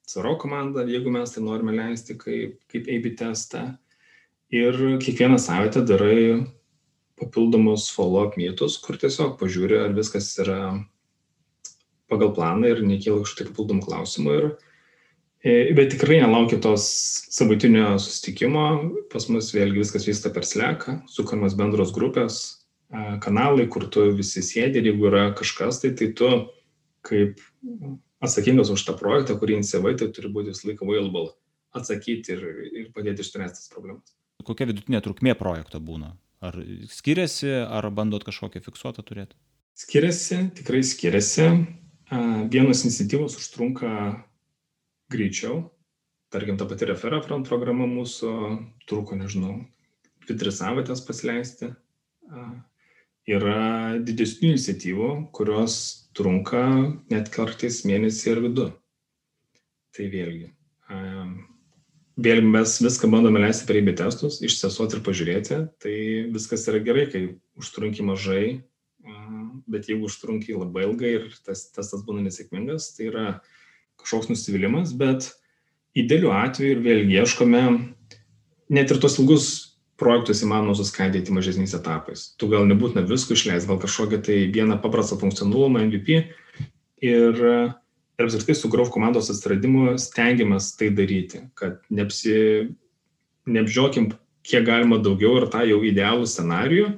CRO komanda, jeigu mes tai norime leisti kaip, kaip AB testą. Ir kiekvieną savaitę darai papildomus follow-up meetus, kur tiesiog pažiūri, ar viskas yra pagal planą ir nekyla kažkokių papildomų klausimų ir, bet tikrai nelaukia tos savaitinio susitikimo, pas mus vėlgi viskas vyksta per sleką, sukamas bendros grupės, kanalai, kur tu visi sėdi ir jeigu yra kažkas, tai, tai tu kaip atsakingas už tą projektą, kurį inicijavai, tai turi būti visą laiką available atsakyti ir, ir padėti išspręsti tas problemas. Kokia vidutinė trukmė projekto būna? Ar skiriasi, ar bandot kažkokią fiksuotą turėti? Skiriasi, tikrai skiriasi. Vienos iniciatyvos užtrunka greičiau. Tarkim, ta pati referafront programa mūsų truko, nežinau, 2-3 savaitės pasileisti. Yra didesnių iniciatyvų, kurios trunka net kartais mėnesį ir vidu. Tai vėlgi. Vėlgi mes viską bandome leisti per įbė testus, išsesuoti ir pažiūrėti. Tai viskas yra gerai, kai užtrunki mažai, bet jeigu užtrunki labai ilgai ir tas testas būna nesėkmingas, tai yra kažkoks nusivylimas, bet idealiu atveju ir vėl ieškome net ir tos ilgus projektus įmanoma suskaidyti mažesniais etapais. Tu gal nebūtina visko išleisti, gal kažkokią tai vieną paprastą funkcionalumą MVP ir, ir apskritai su Grove komandos atsiradimu stengiamės tai daryti, kad neapsi, neapžiokim kiek galima daugiau ir tą jau idealų scenarijų,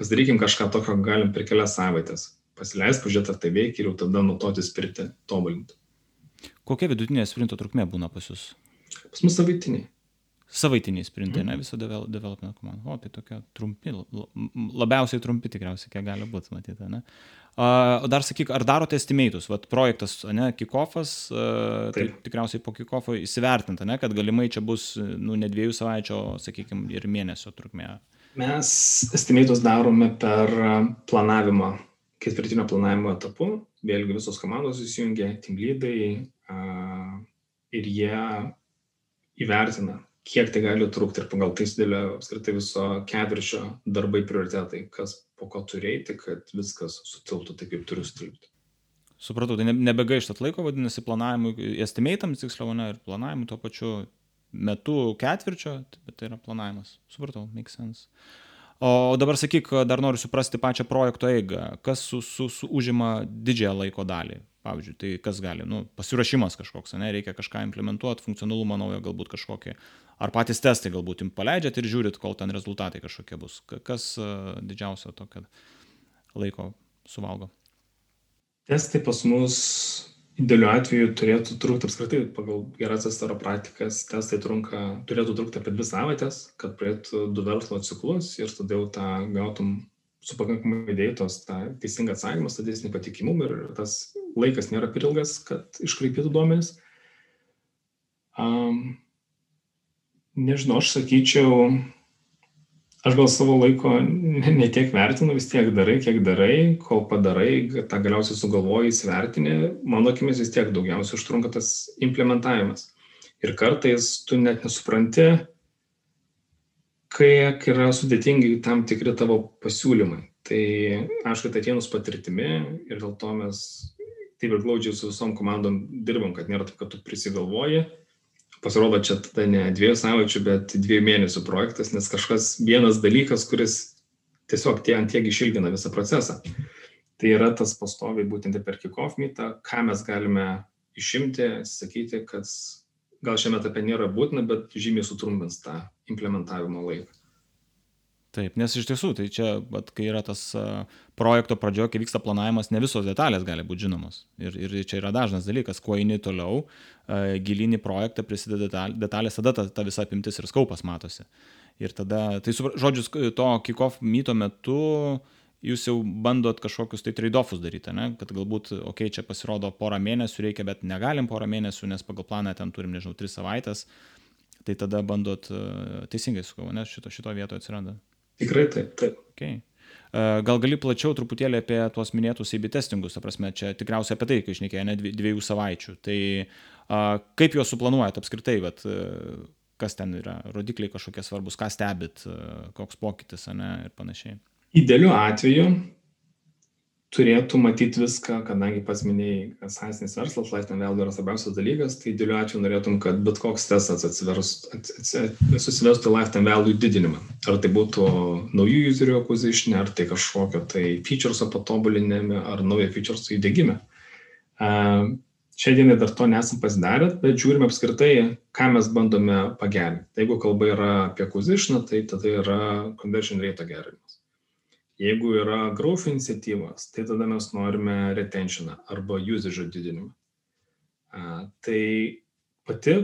pasidarykim kažką tokio galim per kelias savaitės. Pasileis, pažiūrėti, ar tai veikia ir jau tada nutotis pirti, tobulinti. Kokia vidutinė sprinto trukmė būna pas jūs? Pas mus savaitiniai. Savaitiniai sprintai, mm. ne viso development komanda. O, tai tokie trumpi, labiausiai trumpi tikriausiai, kiek gali būti, matyti, ne? O dar sakyk, ar darote estimatus, vat projektas, ne, kickoffas, tai tikriausiai po kickoffo įsivertinta, ne, kad galimai čia bus, nu, ne dviejų savaičių, sakykime, ir mėnesio trukmė. Mes estimatus darome per planavimo, ketvirtinio planavimo etapu, vėlgi visos komandos įsijungia, team lydai, ir jie įvertina, kiek tai gali trukti ir pagal tai sudėlio apskritai viso ketvirčio darbai prioritetai, kas po ko turėti, kad viskas sutilptų taip, kaip turi sutilpti. Supratau, tai nebegaištat laiko, vadinasi, planavimui, estimatams tiksliau, ne, ir planavimui tuo pačiu metu ketvirčio, bet tai yra planavimas. Supratau, makes sense. O dabar sakyk, dar noriu suprasti pačią projekto eigą, kas su, su, su užima didžiąją laiko dalį pavyzdžiui tai kas gali nu pasiruošimas kažkoks ane reikia kažką implementuot funkcionalumą naują galbūt kažkokį. Ar patys testai galbūt jum paleidžiat ir žiūrit kol ten rezultatai kažkokie bus. Kas e, didžiausio tokio laiko suvalgo? Testai pas mus idealiu atveju turėtų trukti apskritai pagal gerąsias taro praktikas testai trunka turėtų trukti apie dvi savaites kad praeitų du verslo ciklus ir tada jau tą gautum su pakankamai dėtos tą teisingą atsakymą, statistinį patikimumą ir tas laikas nėra per ilgas, kad iškraipytų duomenis. Um, nežinau, aš sakyčiau, aš gal savo laiko ne tiek vertinu, vis tiek darai, kiek darai, kol padarai, tą galiausiai sugalvoji, įsivertini, mano akimis vis tiek daugiausiai užtrunka tas implementavimas. Ir kartais tu net nesupranti, kiek yra sudėtingi tam tikri tavo pasiūlymai. Tai aš, kad atėjus patirtimi ir dėl to mes taip ir glaudžiai su visom komandom dirbam, kad nėra taip, kad tu prisigalvoji. Pasirodo, čia tada ne dviejų savaičių, bet dviejų mėnesių projektas, nes kažkas vienas dalykas, kuris tiesiog tie ant tiek išilgina visą procesą. Tai yra tas pastoviai būtent per kick-off mytą, ką mes galime išimti, sakyti, kad gal šiame etape nėra būtina, bet žymiai sutrumpins tą implementavimo laiką. Taip, nes iš tiesų, tai čia, bet kai yra tas projekto pradžioje, kai vyksta planavimas, ne visos detalės gali būti žinomos. Ir, ir čia yra dažnas dalykas, kuo eini toliau, gilinį projektą prisideda detalės, tada ta, ta visa apimtis ir skaupas matosi. Ir tada, tai žodžius, to kick-off myto metu uh, jūs jau bandot kažkokius tai trade-offus daryti, ne? kad galbūt, okei, čia pasirodo porą mėnesių reikia, bet negalim porą mėnesių, nes pagal planą ten turim, nežinau, tris savaitės, tai tada bandot, uh, teisingai sakau, nes šito, šito vietoje atsiranda. Tikrai taip, taip. Okay. Uh, gal gali plačiau truputėlį apie tuos minėtus AB testingus, ta prasme, čia tikriausiai apie tai, kai išnekėjo, ne dviejų savaičių. Tai uh, kaip juos suplanuojat apskritai, bet uh, kas ten yra, rodikliai kažkokie svarbus, ką stebit, uh, koks pokytis, ne, ir panašiai idealiu atveju turėtų matyti viską, kadangi pats minėjai, sąsinis verslas, lifetime value yra svarbiausias dalykas, tai idealiu atveju norėtum, kad bet koks testas susivestų lifetime value didinimą. Ar tai būtų naujų userių acquisition, ar tai kažkokio tai featureso patobulinime, ar naujo featureso įdėgyme. šią dieną dar to nesam pasidarę, bet žiūrime apskritai, ką mes bandome pagerinti. Tai jeigu kalba yra apie acquisition, tai tada yra conversion rate gerinimas. Jeigu yra growth iniciatyvas, tai tada mes norime retentioną arba usage didinimą. Tai pati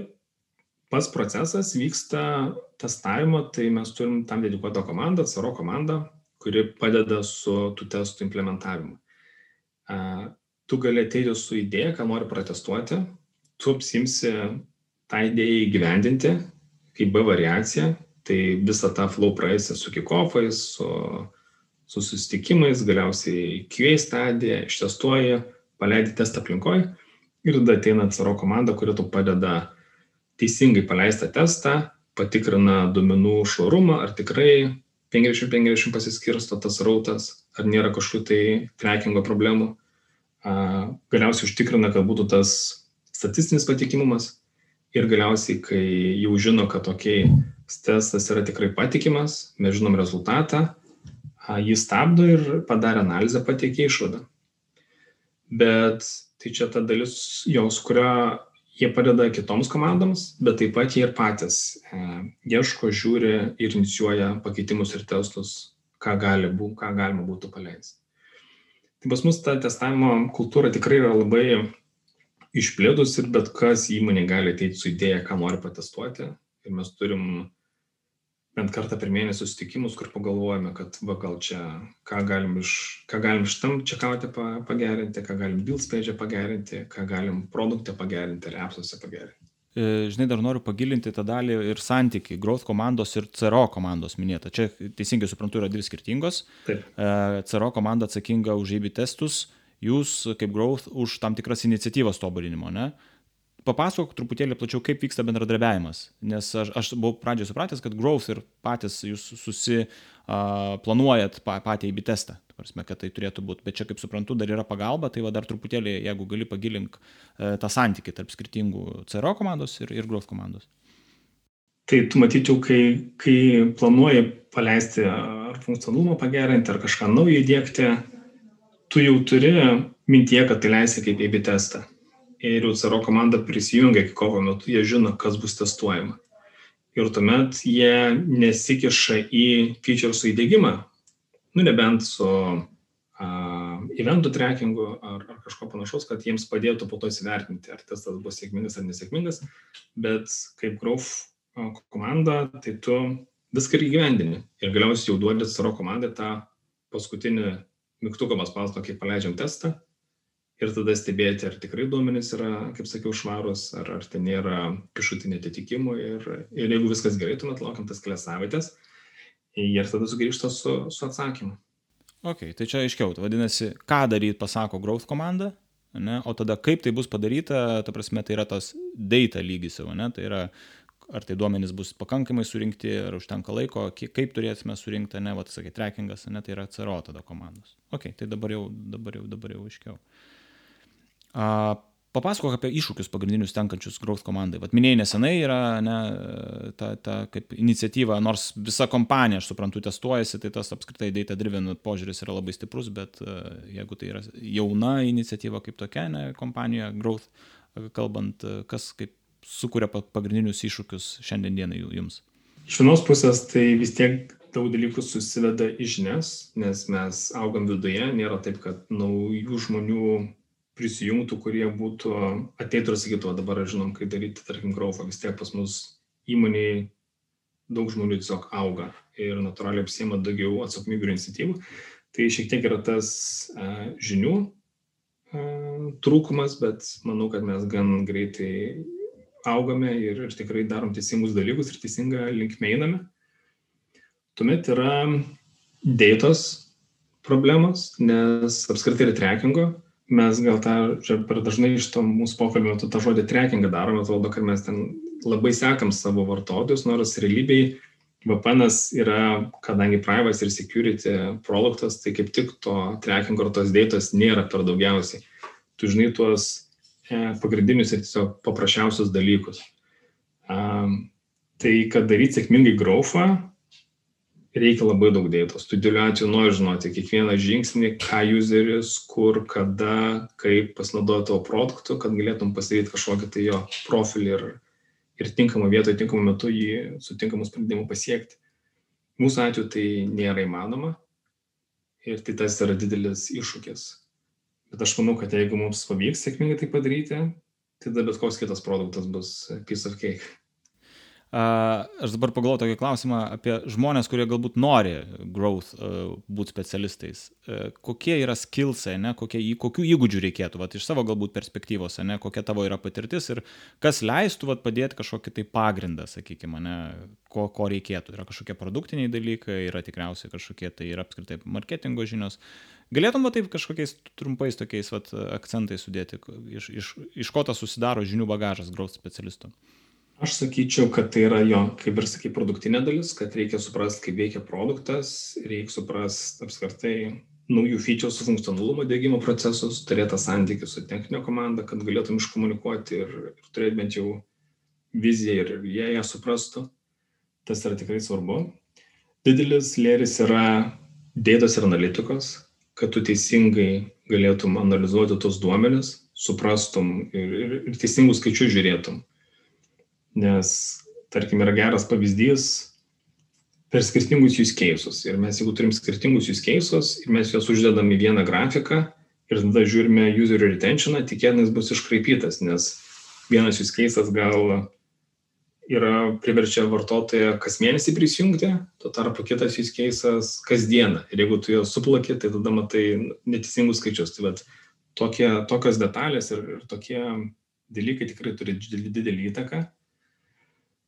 pats procesas vyksta testavimo, tai mes turim tam dedikuotą komandą, CRO komandą, kuri padeda su tų testų implementavimu. Tu gali ateiti su idėja, ką nori protestuoti, tu apsimsi tą idėją įgyvendinti kaip B variacija, tai visą tą flow praeisi su kikofais, su, su susitikimais, galiausiai QA stadiją, ištestuoji, paleidi testą aplinkoje ir tada ateina CRO komanda, kuri tau padeda teisingai paleistą testą, patikrina duomenų švarumą, ar tikrai 50-50 pasiskirsto tas rautas, ar nėra kažkokių tai trackingo problemų. Galiausiai užtikrina, kad būtų tas statistinis patikimumas ir galiausiai, kai jau žino, kad tokiai testas yra tikrai patikimas, mes žinom rezultatą, jį stabdo ir padarė analizę pateikė išvadą. Bet tai čia ta dalis, jau su kuria jie padeda kitoms komandoms, bet taip pat jie ir patys e, ieško, žiūri ir inicijuoja pakeitimus ir testus, ką, gali, ką galima būtų paleisti. Tai pas mus ta testavimo kultūra tikrai yra labai išplėtus ir bet kas įmonė gali ateiti su idėja, ką nori patestuoti. Ir mes turim bent kartą per mėnesį susitikimus, kur pagalvojame, kad va, gal čia, ką galim iš, ką galim šitam čekauti pagerinti, ką galim page pagerinti, ką galim produktą pagerinti ir appsuose pagerinti. E, žinai, dar noriu pagilinti tą dalį ir santyki growth komandos ir CRO komandos minėta. Čia teisingai suprantu, yra dvi skirtingos. Taip. E, CRO komanda atsakinga už AB testus, jūs kaip growth už tam tikras iniciatyvas tobulinimo, ne? Papasakok truputėlį plačiau, kaip vyksta bendradarbiavimas. Nes aš, aš buvau pradžioje supratęs, kad growth ir patys jūs susiplanuojat pa, patį įbi testą. Prasme, kad tai turėtų būti. Bet čia, kaip suprantu, dar yra pagalba, tai va dar truputėlį, jeigu gali pagilink e, tą santykį tarp skirtingų CRO komandos ir, ir growth komandos. Tai tu matyčiau, kai, kai planuoji paleisti ar funkcionalumą pagerinti, ar kažką naujo įdėkti, tu jau turi mintie, kad tai leisi kaip AB testą ir jau CRO komanda prisijungia iki kovo metu, jie žino, kas bus testuojama. Ir tuomet jie nesikiša į featuresų įdėgymą, nu nebent su uh, eventų trackingu ar, ar kažko panašaus, kad jiems padėtų po to įsivertinti, ar testas bus sėkmingas ar nesėkmingas, bet kaip growth komanda, tai tu viską įgyvendini. Ir galiausiai jau duodi CRO komandai tą paskutinį mygtuką paspausto, kai paleidžiam testą ir tada stebėti, ar tikrai duomenys yra, kaip sakiau, švarus, ar, ar ten nėra kažkokių netitikimų. Ir, ir jeigu viskas gerai, tuomet laukiam tas kelias savaitės ir tada sugrįžta su, su atsakymu. Ok, tai čia aiškiau, tai vadinasi, ką daryti pasako growth komanda, ne? o tada kaip tai bus padaryta, ta prasme, tai yra tas data lygis jau, ne? tai yra ar tai duomenys bus pakankamai surinkti, ar užtenka laiko, kaip turėsime surinkti, ne, va, sakai, trackingas, ne, tai yra CRO tada komandos. Ok, tai dabar jau, dabar jau, dabar jau aiškiau. Papasakok apie iššūkius pagrindinius tenkančius Growth komandai. Vat minėjai nesenai yra ne, ta, ta kaip iniciatyva, nors visa kompanija, aš suprantu, testuojasi, tai tas apskritai data driven požiūris yra labai stiprus, bet jeigu tai yra jauna iniciatyva kaip tokia, ne, kompanija Growth, kalbant, kas kaip sukuria pagrindinius iššūkius šiandienai jums? Iš vienos pusės tai vis tiek daug dalykų susiveda į žinias, nes mes augam viduje, nėra taip, kad naujų žmonių prisijungtų, kurie būtų ateitų ir sakytų, dabar žinom, kaip daryti, tarkim, graufą, vis tiek pas mus įmoniai daug žmonių tiesiog auga ir natūraliai apsiema daugiau atsakomybių ir iniciatyvų. Tai šiek tiek yra tas uh, žinių uh, trūkumas, bet manau, kad mes gan greitai augame ir, ir tikrai darom teisingus dalykus ir teisingą linkmę einame. Tuomet yra dėtos problemos, nes apskritai yra trackingo mes gal tą, čia per dažnai iš to mūsų pokalbio metu tą žodį trekkingą darome, atrodo, kad mes ten labai sekam savo vartotojus, nors realybėj VPN yra, kadangi privacy ir security produktas, tai kaip tik to trackingo ar tos dėtos nėra per daugiausiai. Tu žinai tuos e, pagrindinius ir tiesiog paprasčiausius dalykus. Um, tai kad daryti sėkmingai growthą, reikia labai daug dėtos. Tu dėliu atveju nori žinoti kiekvieną žingsnį, ką useris, kur, kada, kaip pasinaudoja tavo produktu, kad galėtum pasidaryti kažkokį tai jo profilį ir, ir tinkamą vietoje, tinkamą metu jį su tinkamu sprendimu pasiekti. Mūsų atveju tai nėra įmanoma ir tai tas yra didelis iššūkis. Bet aš manau, kad jeigu mums pavyks sėkmingai tai padaryti, tai tada bet koks kitas produktas bus piece of cake. Aš dabar pagalvoju tokį klausimą apie žmonės, kurie galbūt nori growth būti specialistais. Kokie yra skillsai, ne, kokie, kokių įgūdžių reikėtų, vat, iš savo galbūt perspektyvos, ne, kokia tavo yra patirtis ir kas leistų vat, padėti kažkokį tai pagrindą, sakykime, ne, ko, ko reikėtų. Yra kažkokie produktiniai dalykai, yra tikriausiai kažkokie tai ir apskritai marketingo žinios. Galėtum va taip kažkokiais trumpais tokiais vat, akcentais sudėti, iš, iš, iš ko tas susidaro žinių bagažas growth specialistų? Aš sakyčiau, kad tai yra jo, kaip ir sakai, produktinė dalis, kad reikia suprasti, kaip veikia produktas, reikia suprasti apskritai naujų su funkcionalumo dėgymo procesus, turėti santykių su techninio komanda, kad galėtum iškomunikuoti ir, ir turėti bent jau viziją ir jie ją suprastų. Tas yra tikrai svarbu. Didelis lėris yra dėtos ir analitikos, kad tu teisingai galėtum analizuoti tos duomenis, suprastum ir, ir, ir teisingus skaičius žiūrėtum nes, tarkim, yra geras pavyzdys per skirtingus use cases. Ir mes, jeigu turim skirtingus use cases ir mes juos uždedam į vieną grafiką ir tada žiūrime user retentioną, tikėtinas bus iškraipytas, nes vienas use cases gal yra priverčia vartotoją kas mėnesį prisijungti, tuo tarpu kitas use cases kasdieną. Ir jeigu tu juos suplaki, tai tada matai neteisingus skaičius. Tai vat, tokie, tokios detalės ir, ir tokie dalykai tikrai turi didelį įtaką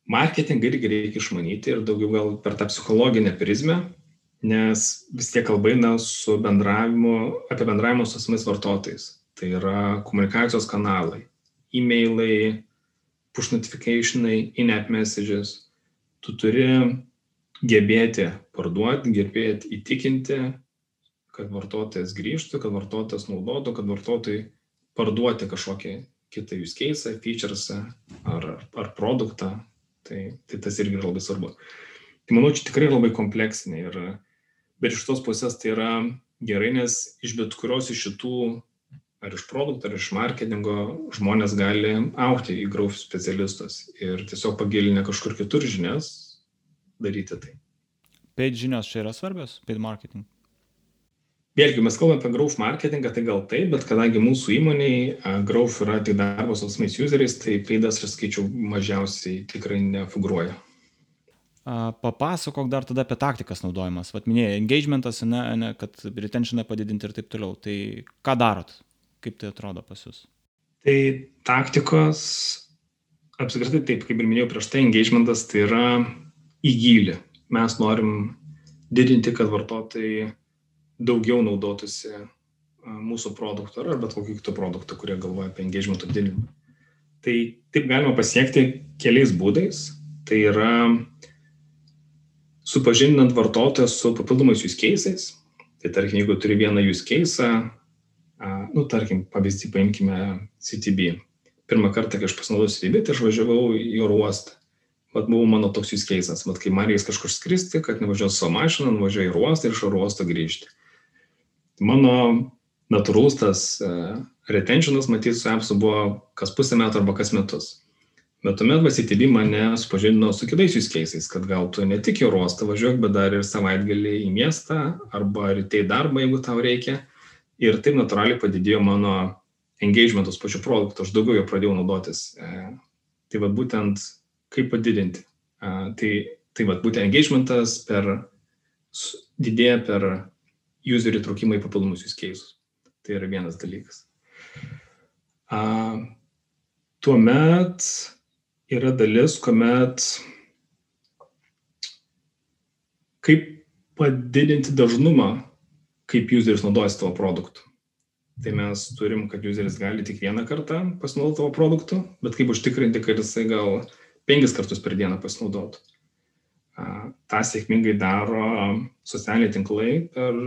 marketingą irgi reikia išmanyti ir daugiau gal per tą psichologinę prizmę, nes vis tiek kalba eina su bendravimu, apie bendravimą su asmens vartotojais. Tai yra komunikacijos kanalai, e-mailai, push notificationai, in-app messages. Tu turi gebėti parduoti, gebėti įtikinti, kad vartotojas grįžtų, kad vartotojas naudotų, kad vartotojai parduoti kažkokį kitą use case, features ar, ar produktą, Tai, tai tas irgi yra labai svarbu. Tai manau, čia tikrai labai kompleksinė ir, bet iš tos pusės tai yra gerai, nes iš bet kurios iš šitų, ar iš produktų, ar iš marketingo, žmonės gali aukti į growth specialistus ir tiesiog pagilinę kažkur kitur žinias daryti tai. Paid žinios čia yra svarbios, paid marketing. Vėlgi, mes kalbame apie growth marketingą, tai gal taip, bet kadangi mūsų įmoniai growth yra tik darbas su asmeniais useriais, tai paidas, aš skaičiau, mažiausiai tikrai nefiguruoja. Papasakok dar tada apie taktikas naudojimas. Vat minėjai, engagementas, ne, ne, kad retentioną padidinti ir taip toliau. Tai ką darot? Kaip tai atrodo pas jūs? Tai taktikos, apskritai taip, kaip ir minėjau prieš tai, engagementas tai yra į gilį. Mes norim didinti, kad vartotojai daugiau naudotųsi mūsų produktu ar bet kokiu kitu produktu, kurie galvoja apie engagement didinimą. Tai taip galima pasiekti keliais būdais. Tai yra supažindinant vartotoją su papildomais use cases. Tai tarkim, jeigu turi vieną use case, nu, tarkim, pavyzdį paimkime CTB. Pirmą kartą, kai aš pasinaudojau CTB, tai aš važiavau į oro uostą. Vat buvo mano toks use cases. Vat kai man reikės kažkur skristi, kad nevažiuoju savo mašiną, nuvažiuoju į uostą ir iš oro uosto grįžti mano natūralus tas uh, retentionas, matyt, su appsu buvo kas pusę metų arba kas metus. Bet tuomet VCTB mane supažindino su kitais use cases, kad gal tu ne tik į uostą važiuok, bet dar ir savaitgalį į miestą arba ryte į darbą, jeigu tau reikia. Ir taip natūraliai padidėjo mano engagementus pačiu produktu, aš daugiau jo pradėjau naudotis. E, tai vad būtent kaip padidinti. E, tai tai vad būtent engagementas per, didėja per user įtraukimą į papildomus use cases. Tai yra vienas dalykas. A, tuomet yra dalis, kuomet kaip padidinti dažnumą, kaip useris naudojasi tavo produktu. Tai mes turim, kad useris gali tik vieną kartą pasinaudoti tavo produktu, bet kaip užtikrinti, kad jisai gal penkis kartus per dieną pasinaudotų tą sėkmingai daro socialiniai tinklai per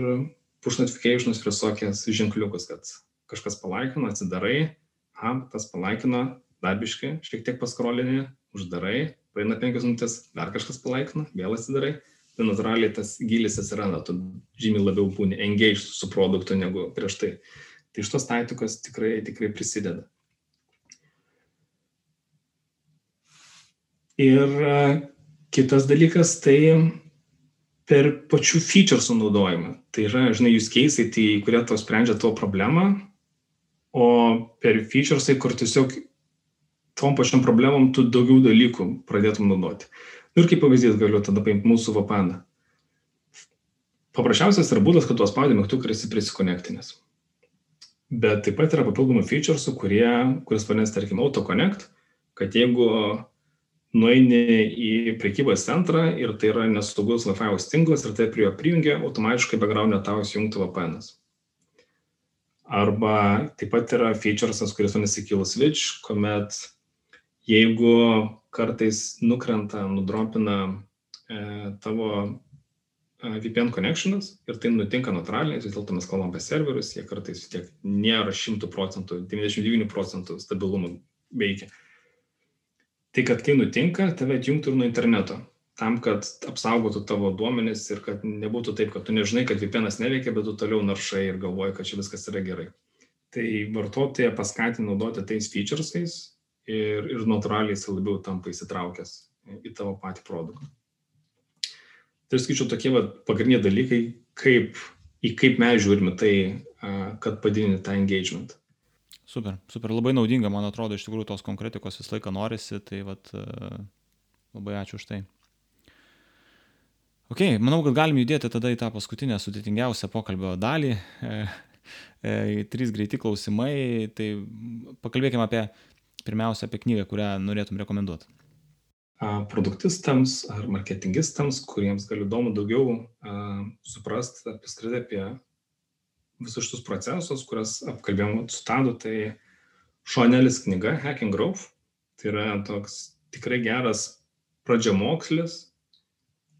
push notifications ir visokias ženkliukus, kad kažkas palaikino, atsidarai, aha, tas palaikino, darbiškai, šiek tiek paskrolini, uždarai, praeina penkias minutės, dar kažkas palaikino, vėl atsidarai, tai natūraliai tas gilis atsiranda, tu žymiai labiau būni engaged su produktu negu prieš tai. Tai šitos taktikos tikrai, tikrai prisideda. Ir kitas dalykas tai per pačių feature sunaudojimą. Tai yra, žinai, jūs keisai, tai, kurie tau sprendžia tavo problemą, o per featuresai, kur tiesiog tom pačiom problemom tu daugiau dalykų pradėtum naudoti. Nu ir kaip pavyzdys galiu tada paimti mūsų VPN. Paprasčiausias yra būdas, kad tu spaudi mygtuką ir esi prisikonektinęs. Bet taip pat yra papildomų featuresų, kurie, kuris vadinasi, tarkim, AutoConnect, kad jeigu nueini į prekybos centrą ir tai yra nesaugus Wi-Fi tinklas ir tai prie jo prijungia, automatiškai background'e tau įsijungtų VPN. -as. Arba taip pat yra featuresas, kuris vadinasi Kill Switch, kuomet jeigu kartais nukrenta, nudropina e, tavo e, VPN connectionas ir tai nutinka natūraliai, vis dėlto mes kalbam apie serverius, jie kartais vis tiek nėra 100 procentų, 99 procentų stabilumo veikia tai kad kai nutinka, tave atjungtų ir nuo interneto, tam, kad apsaugotų tavo duomenis ir kad nebūtų taip, kad tu nežinai, kad VPN'as neveikia, bet tu toliau naršai ir galvoji, kad čia viskas yra gerai. Tai vartotoją paskatinti naudoti tais featuresais ir, ir natūraliai jis labiau tampa įsitraukęs į tavo patį produktą. Tai skaičiu tokie va, pagrindiniai dalykai, kaip, į kaip mes žiūrime tai, kad padidinti tą engagement. Super, super, labai naudinga, man atrodo, iš tikrųjų tos konkretikos visą laiką norisi, tai vat, e, labai ačiū už tai. Ok, manau, kad galim judėti tada į tą paskutinę sudėtingiausią pokalbio dalį. E, e, trys greiti klausimai, tai pakalbėkime apie, pirmiausia, apie knygą, kurią norėtum rekomenduoti. Produktistams ar marketingistams, kuriems gali įdomu daugiau suprasti apskritai apie visus šitus procesus, kurias apkalbėjom su Tadu, tai Šonelis knyga Hacking Growth. Tai yra toks tikrai geras pradžiamokslis,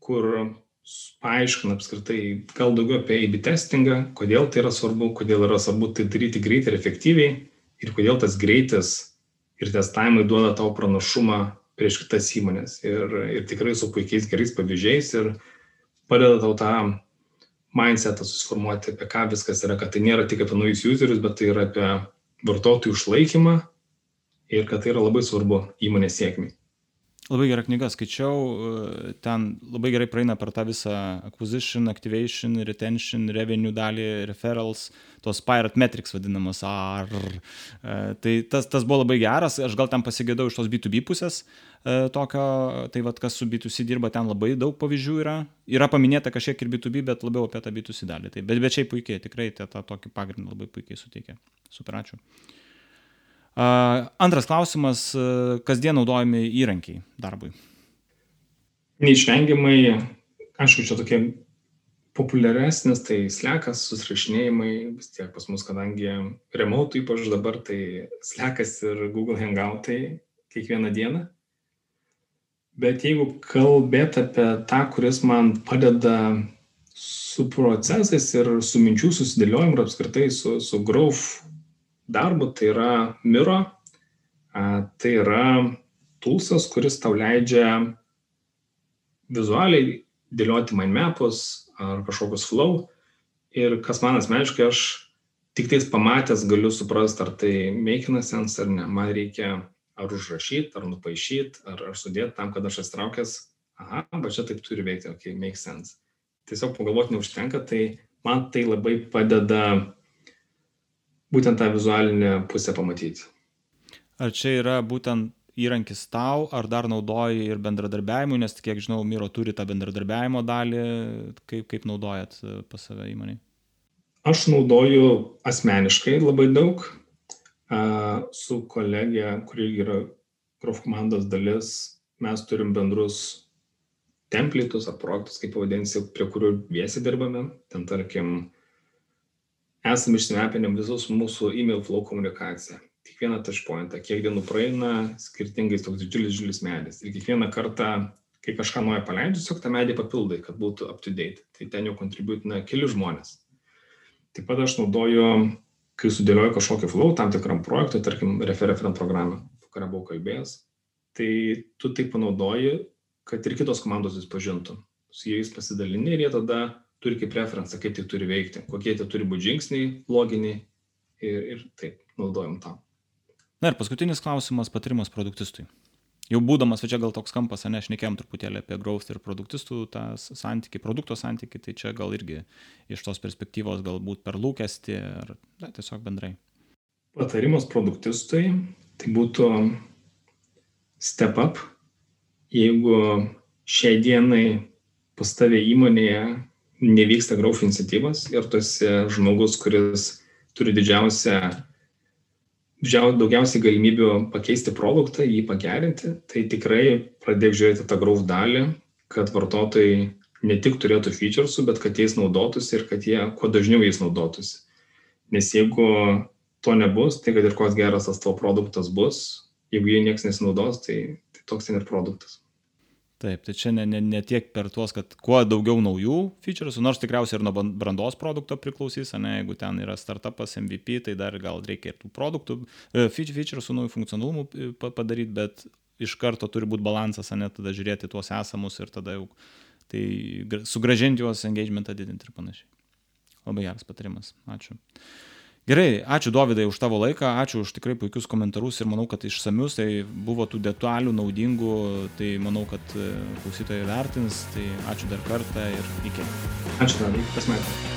kur paaiškina apskritai gal daugiau apie A-B testingą, kodėl tai yra svarbu, kodėl yra svarbu tai daryti greitai ir efektyviai ir kodėl tas greitis ir testavimai duoda tau pranašumą prieš kitas įmonės. Ir, ir tikrai su puikiais gerais pavyzdžiais ir padeda tau tą mindsetą susiformuoti, apie ką viskas yra, kad tai nėra tik apie naujus userius, bet tai yra apie vartotojų išlaikymą ir kad tai yra labai svarbu įmonės sėkmiai. Labai gera knyga, skaičiau, ten labai gerai praeina per tą visą acquisition, activation, retention, revenue dalį, referrals, tos pirate metrics vadinamas AR. Tai tas, tas buvo labai geras, aš gal ten pasigėdau iš tos B2B pusės, E, tokio, tai vad kas su B2C dirba, ten labai daug pavyzdžių yra. Yra paminėta kažkiek ir B2B, bet labiau apie tą B2C dalį. Tai, bet, bet šiaip puikiai, tikrai tą tokį pagrindą labai puikiai suteikia. Super ačiū. Antras klausimas, kasdien naudojami įrankiai darbui. Neišvengiamai, aišku, čia tokie populiaresnis, tai slekas, susirašinėjimai, vis tiek pas mus, kadangi remote ypač dabar, tai slekas ir Google Hangoutai kiekvieną dieną. Bet jeigu kalbėt apie tą, kuris man padeda su procesais ir su minčių susidėliojimu ir apskritai su, su growth darbu, tai yra Miro. Tai yra toolsas, kuris tau leidžia vizualiai dėlioti mind mapus ar kažkokius flow. Ir kas man asmeniškai, aš tik tais pamatęs galiu suprasti, ar tai making sense ar ne. Man reikia ar užrašyti, ar nupaišyti, ar, ar sudėti tam, kad aš atsitraukęs, aha, bet čia taip turi veikti, ok, make sense. Tiesiog pagalvoti neužtenka, tai man tai labai padeda būtent tą vizualinę pusę pamatyti. Ar čia yra būtent įrankis tau, ar dar naudoji ir bendradarbiavimui, nes kiek žinau, Miro turi tą bendradarbiavimo dalį, kaip, kaip naudojat pas save įmonį? Aš naudoju asmeniškai labai daug, su kolegė, kuri yra Growth komandos dalis, mes turim bendrus templatus ar projektus, kaip pavadinsi, prie kurių viesi dirbame. Ten, tarkim, esame išsimepinę visus mūsų email flow komunikaciją. Kiekvieną touchpointą, kiek dienų praeina, skirtingais toks didžiulis, didžiulis medis. Ir kiekvieną kartą, kai kažką naują paleidžiu, tiesiog tą medį papildai, kad būtų up to date. Tai ten jau kontributina keli žmonės. Taip pat aš naudoju kai sudėlioju kažkokį flow tam tikram projektui, tarkim, referent programą, kurią buvau kalbėjęs, tai tu tai panaudoji, kad ir kitos komandos jis pažintų. su jais pasidalini ir jie tada turi kaip referencą, kaip tai turi veikti, kokie tai turi būti žingsniai, loginiai ir, ir taip naudojam tam. Na ir paskutinis klausimas - patarimas produktistui. Jau būdamas, va čia gal toks kampas, ne, aš nekėjom truputėlį apie growth ir produktistų tą santyki, produkto santyki, tai čia gal irgi iš tos perspektyvos galbūt per lūkestį ar na, tiesiog bendrai. Patarimas produktistui tai būtų step up, jeigu šiai dienai pas tavę įmonėje nevyksta growth iniciatyvas ir tu esi žmogus, kuris turi didžiausią, didžiausią daugiausiai galimybių pakeisti produktą, jį pagerinti, tai tikrai pradėk žiūrėti tą growth dalį, kad vartotojai ne tik turėtų featuresų, bet kad jais naudotųsi ir kad jie kuo dažniau jais naudotųsi. Nes jeigu to nebus, tai kad ir koks geras tas tavo produktas bus, jeigu jie niekas nesinaudos, tai, tai toks ten ir produktas. Taip, tai čia ne, ne, ne tiek per tuos, kad kuo daugiau naujų featuresų, nors tikriausiai ir nuo brandos produkto priklausys, ne, jeigu ten yra startupas, MVP, tai dar gal reikia ir tų produktų, e, featuresų, naujų funkcionalumų e, padaryti, bet iš karto turi būti balansas, ne, tada žiūrėti tuos esamus ir tada jau tai sugražinti juos, engagementą didinti ir panašiai. Labai geras patarimas. Ačiū. Gerai, ačiū Dovydai už tavo laiką, ačiū už tikrai puikius komentarus ir manau, kad išsamius, tai buvo tų detalių naudingų, tai manau, kad e, klausytojai vertins, tai ačiū dar kartą ir iki. Ačiū, Dovydai, pasmaitė.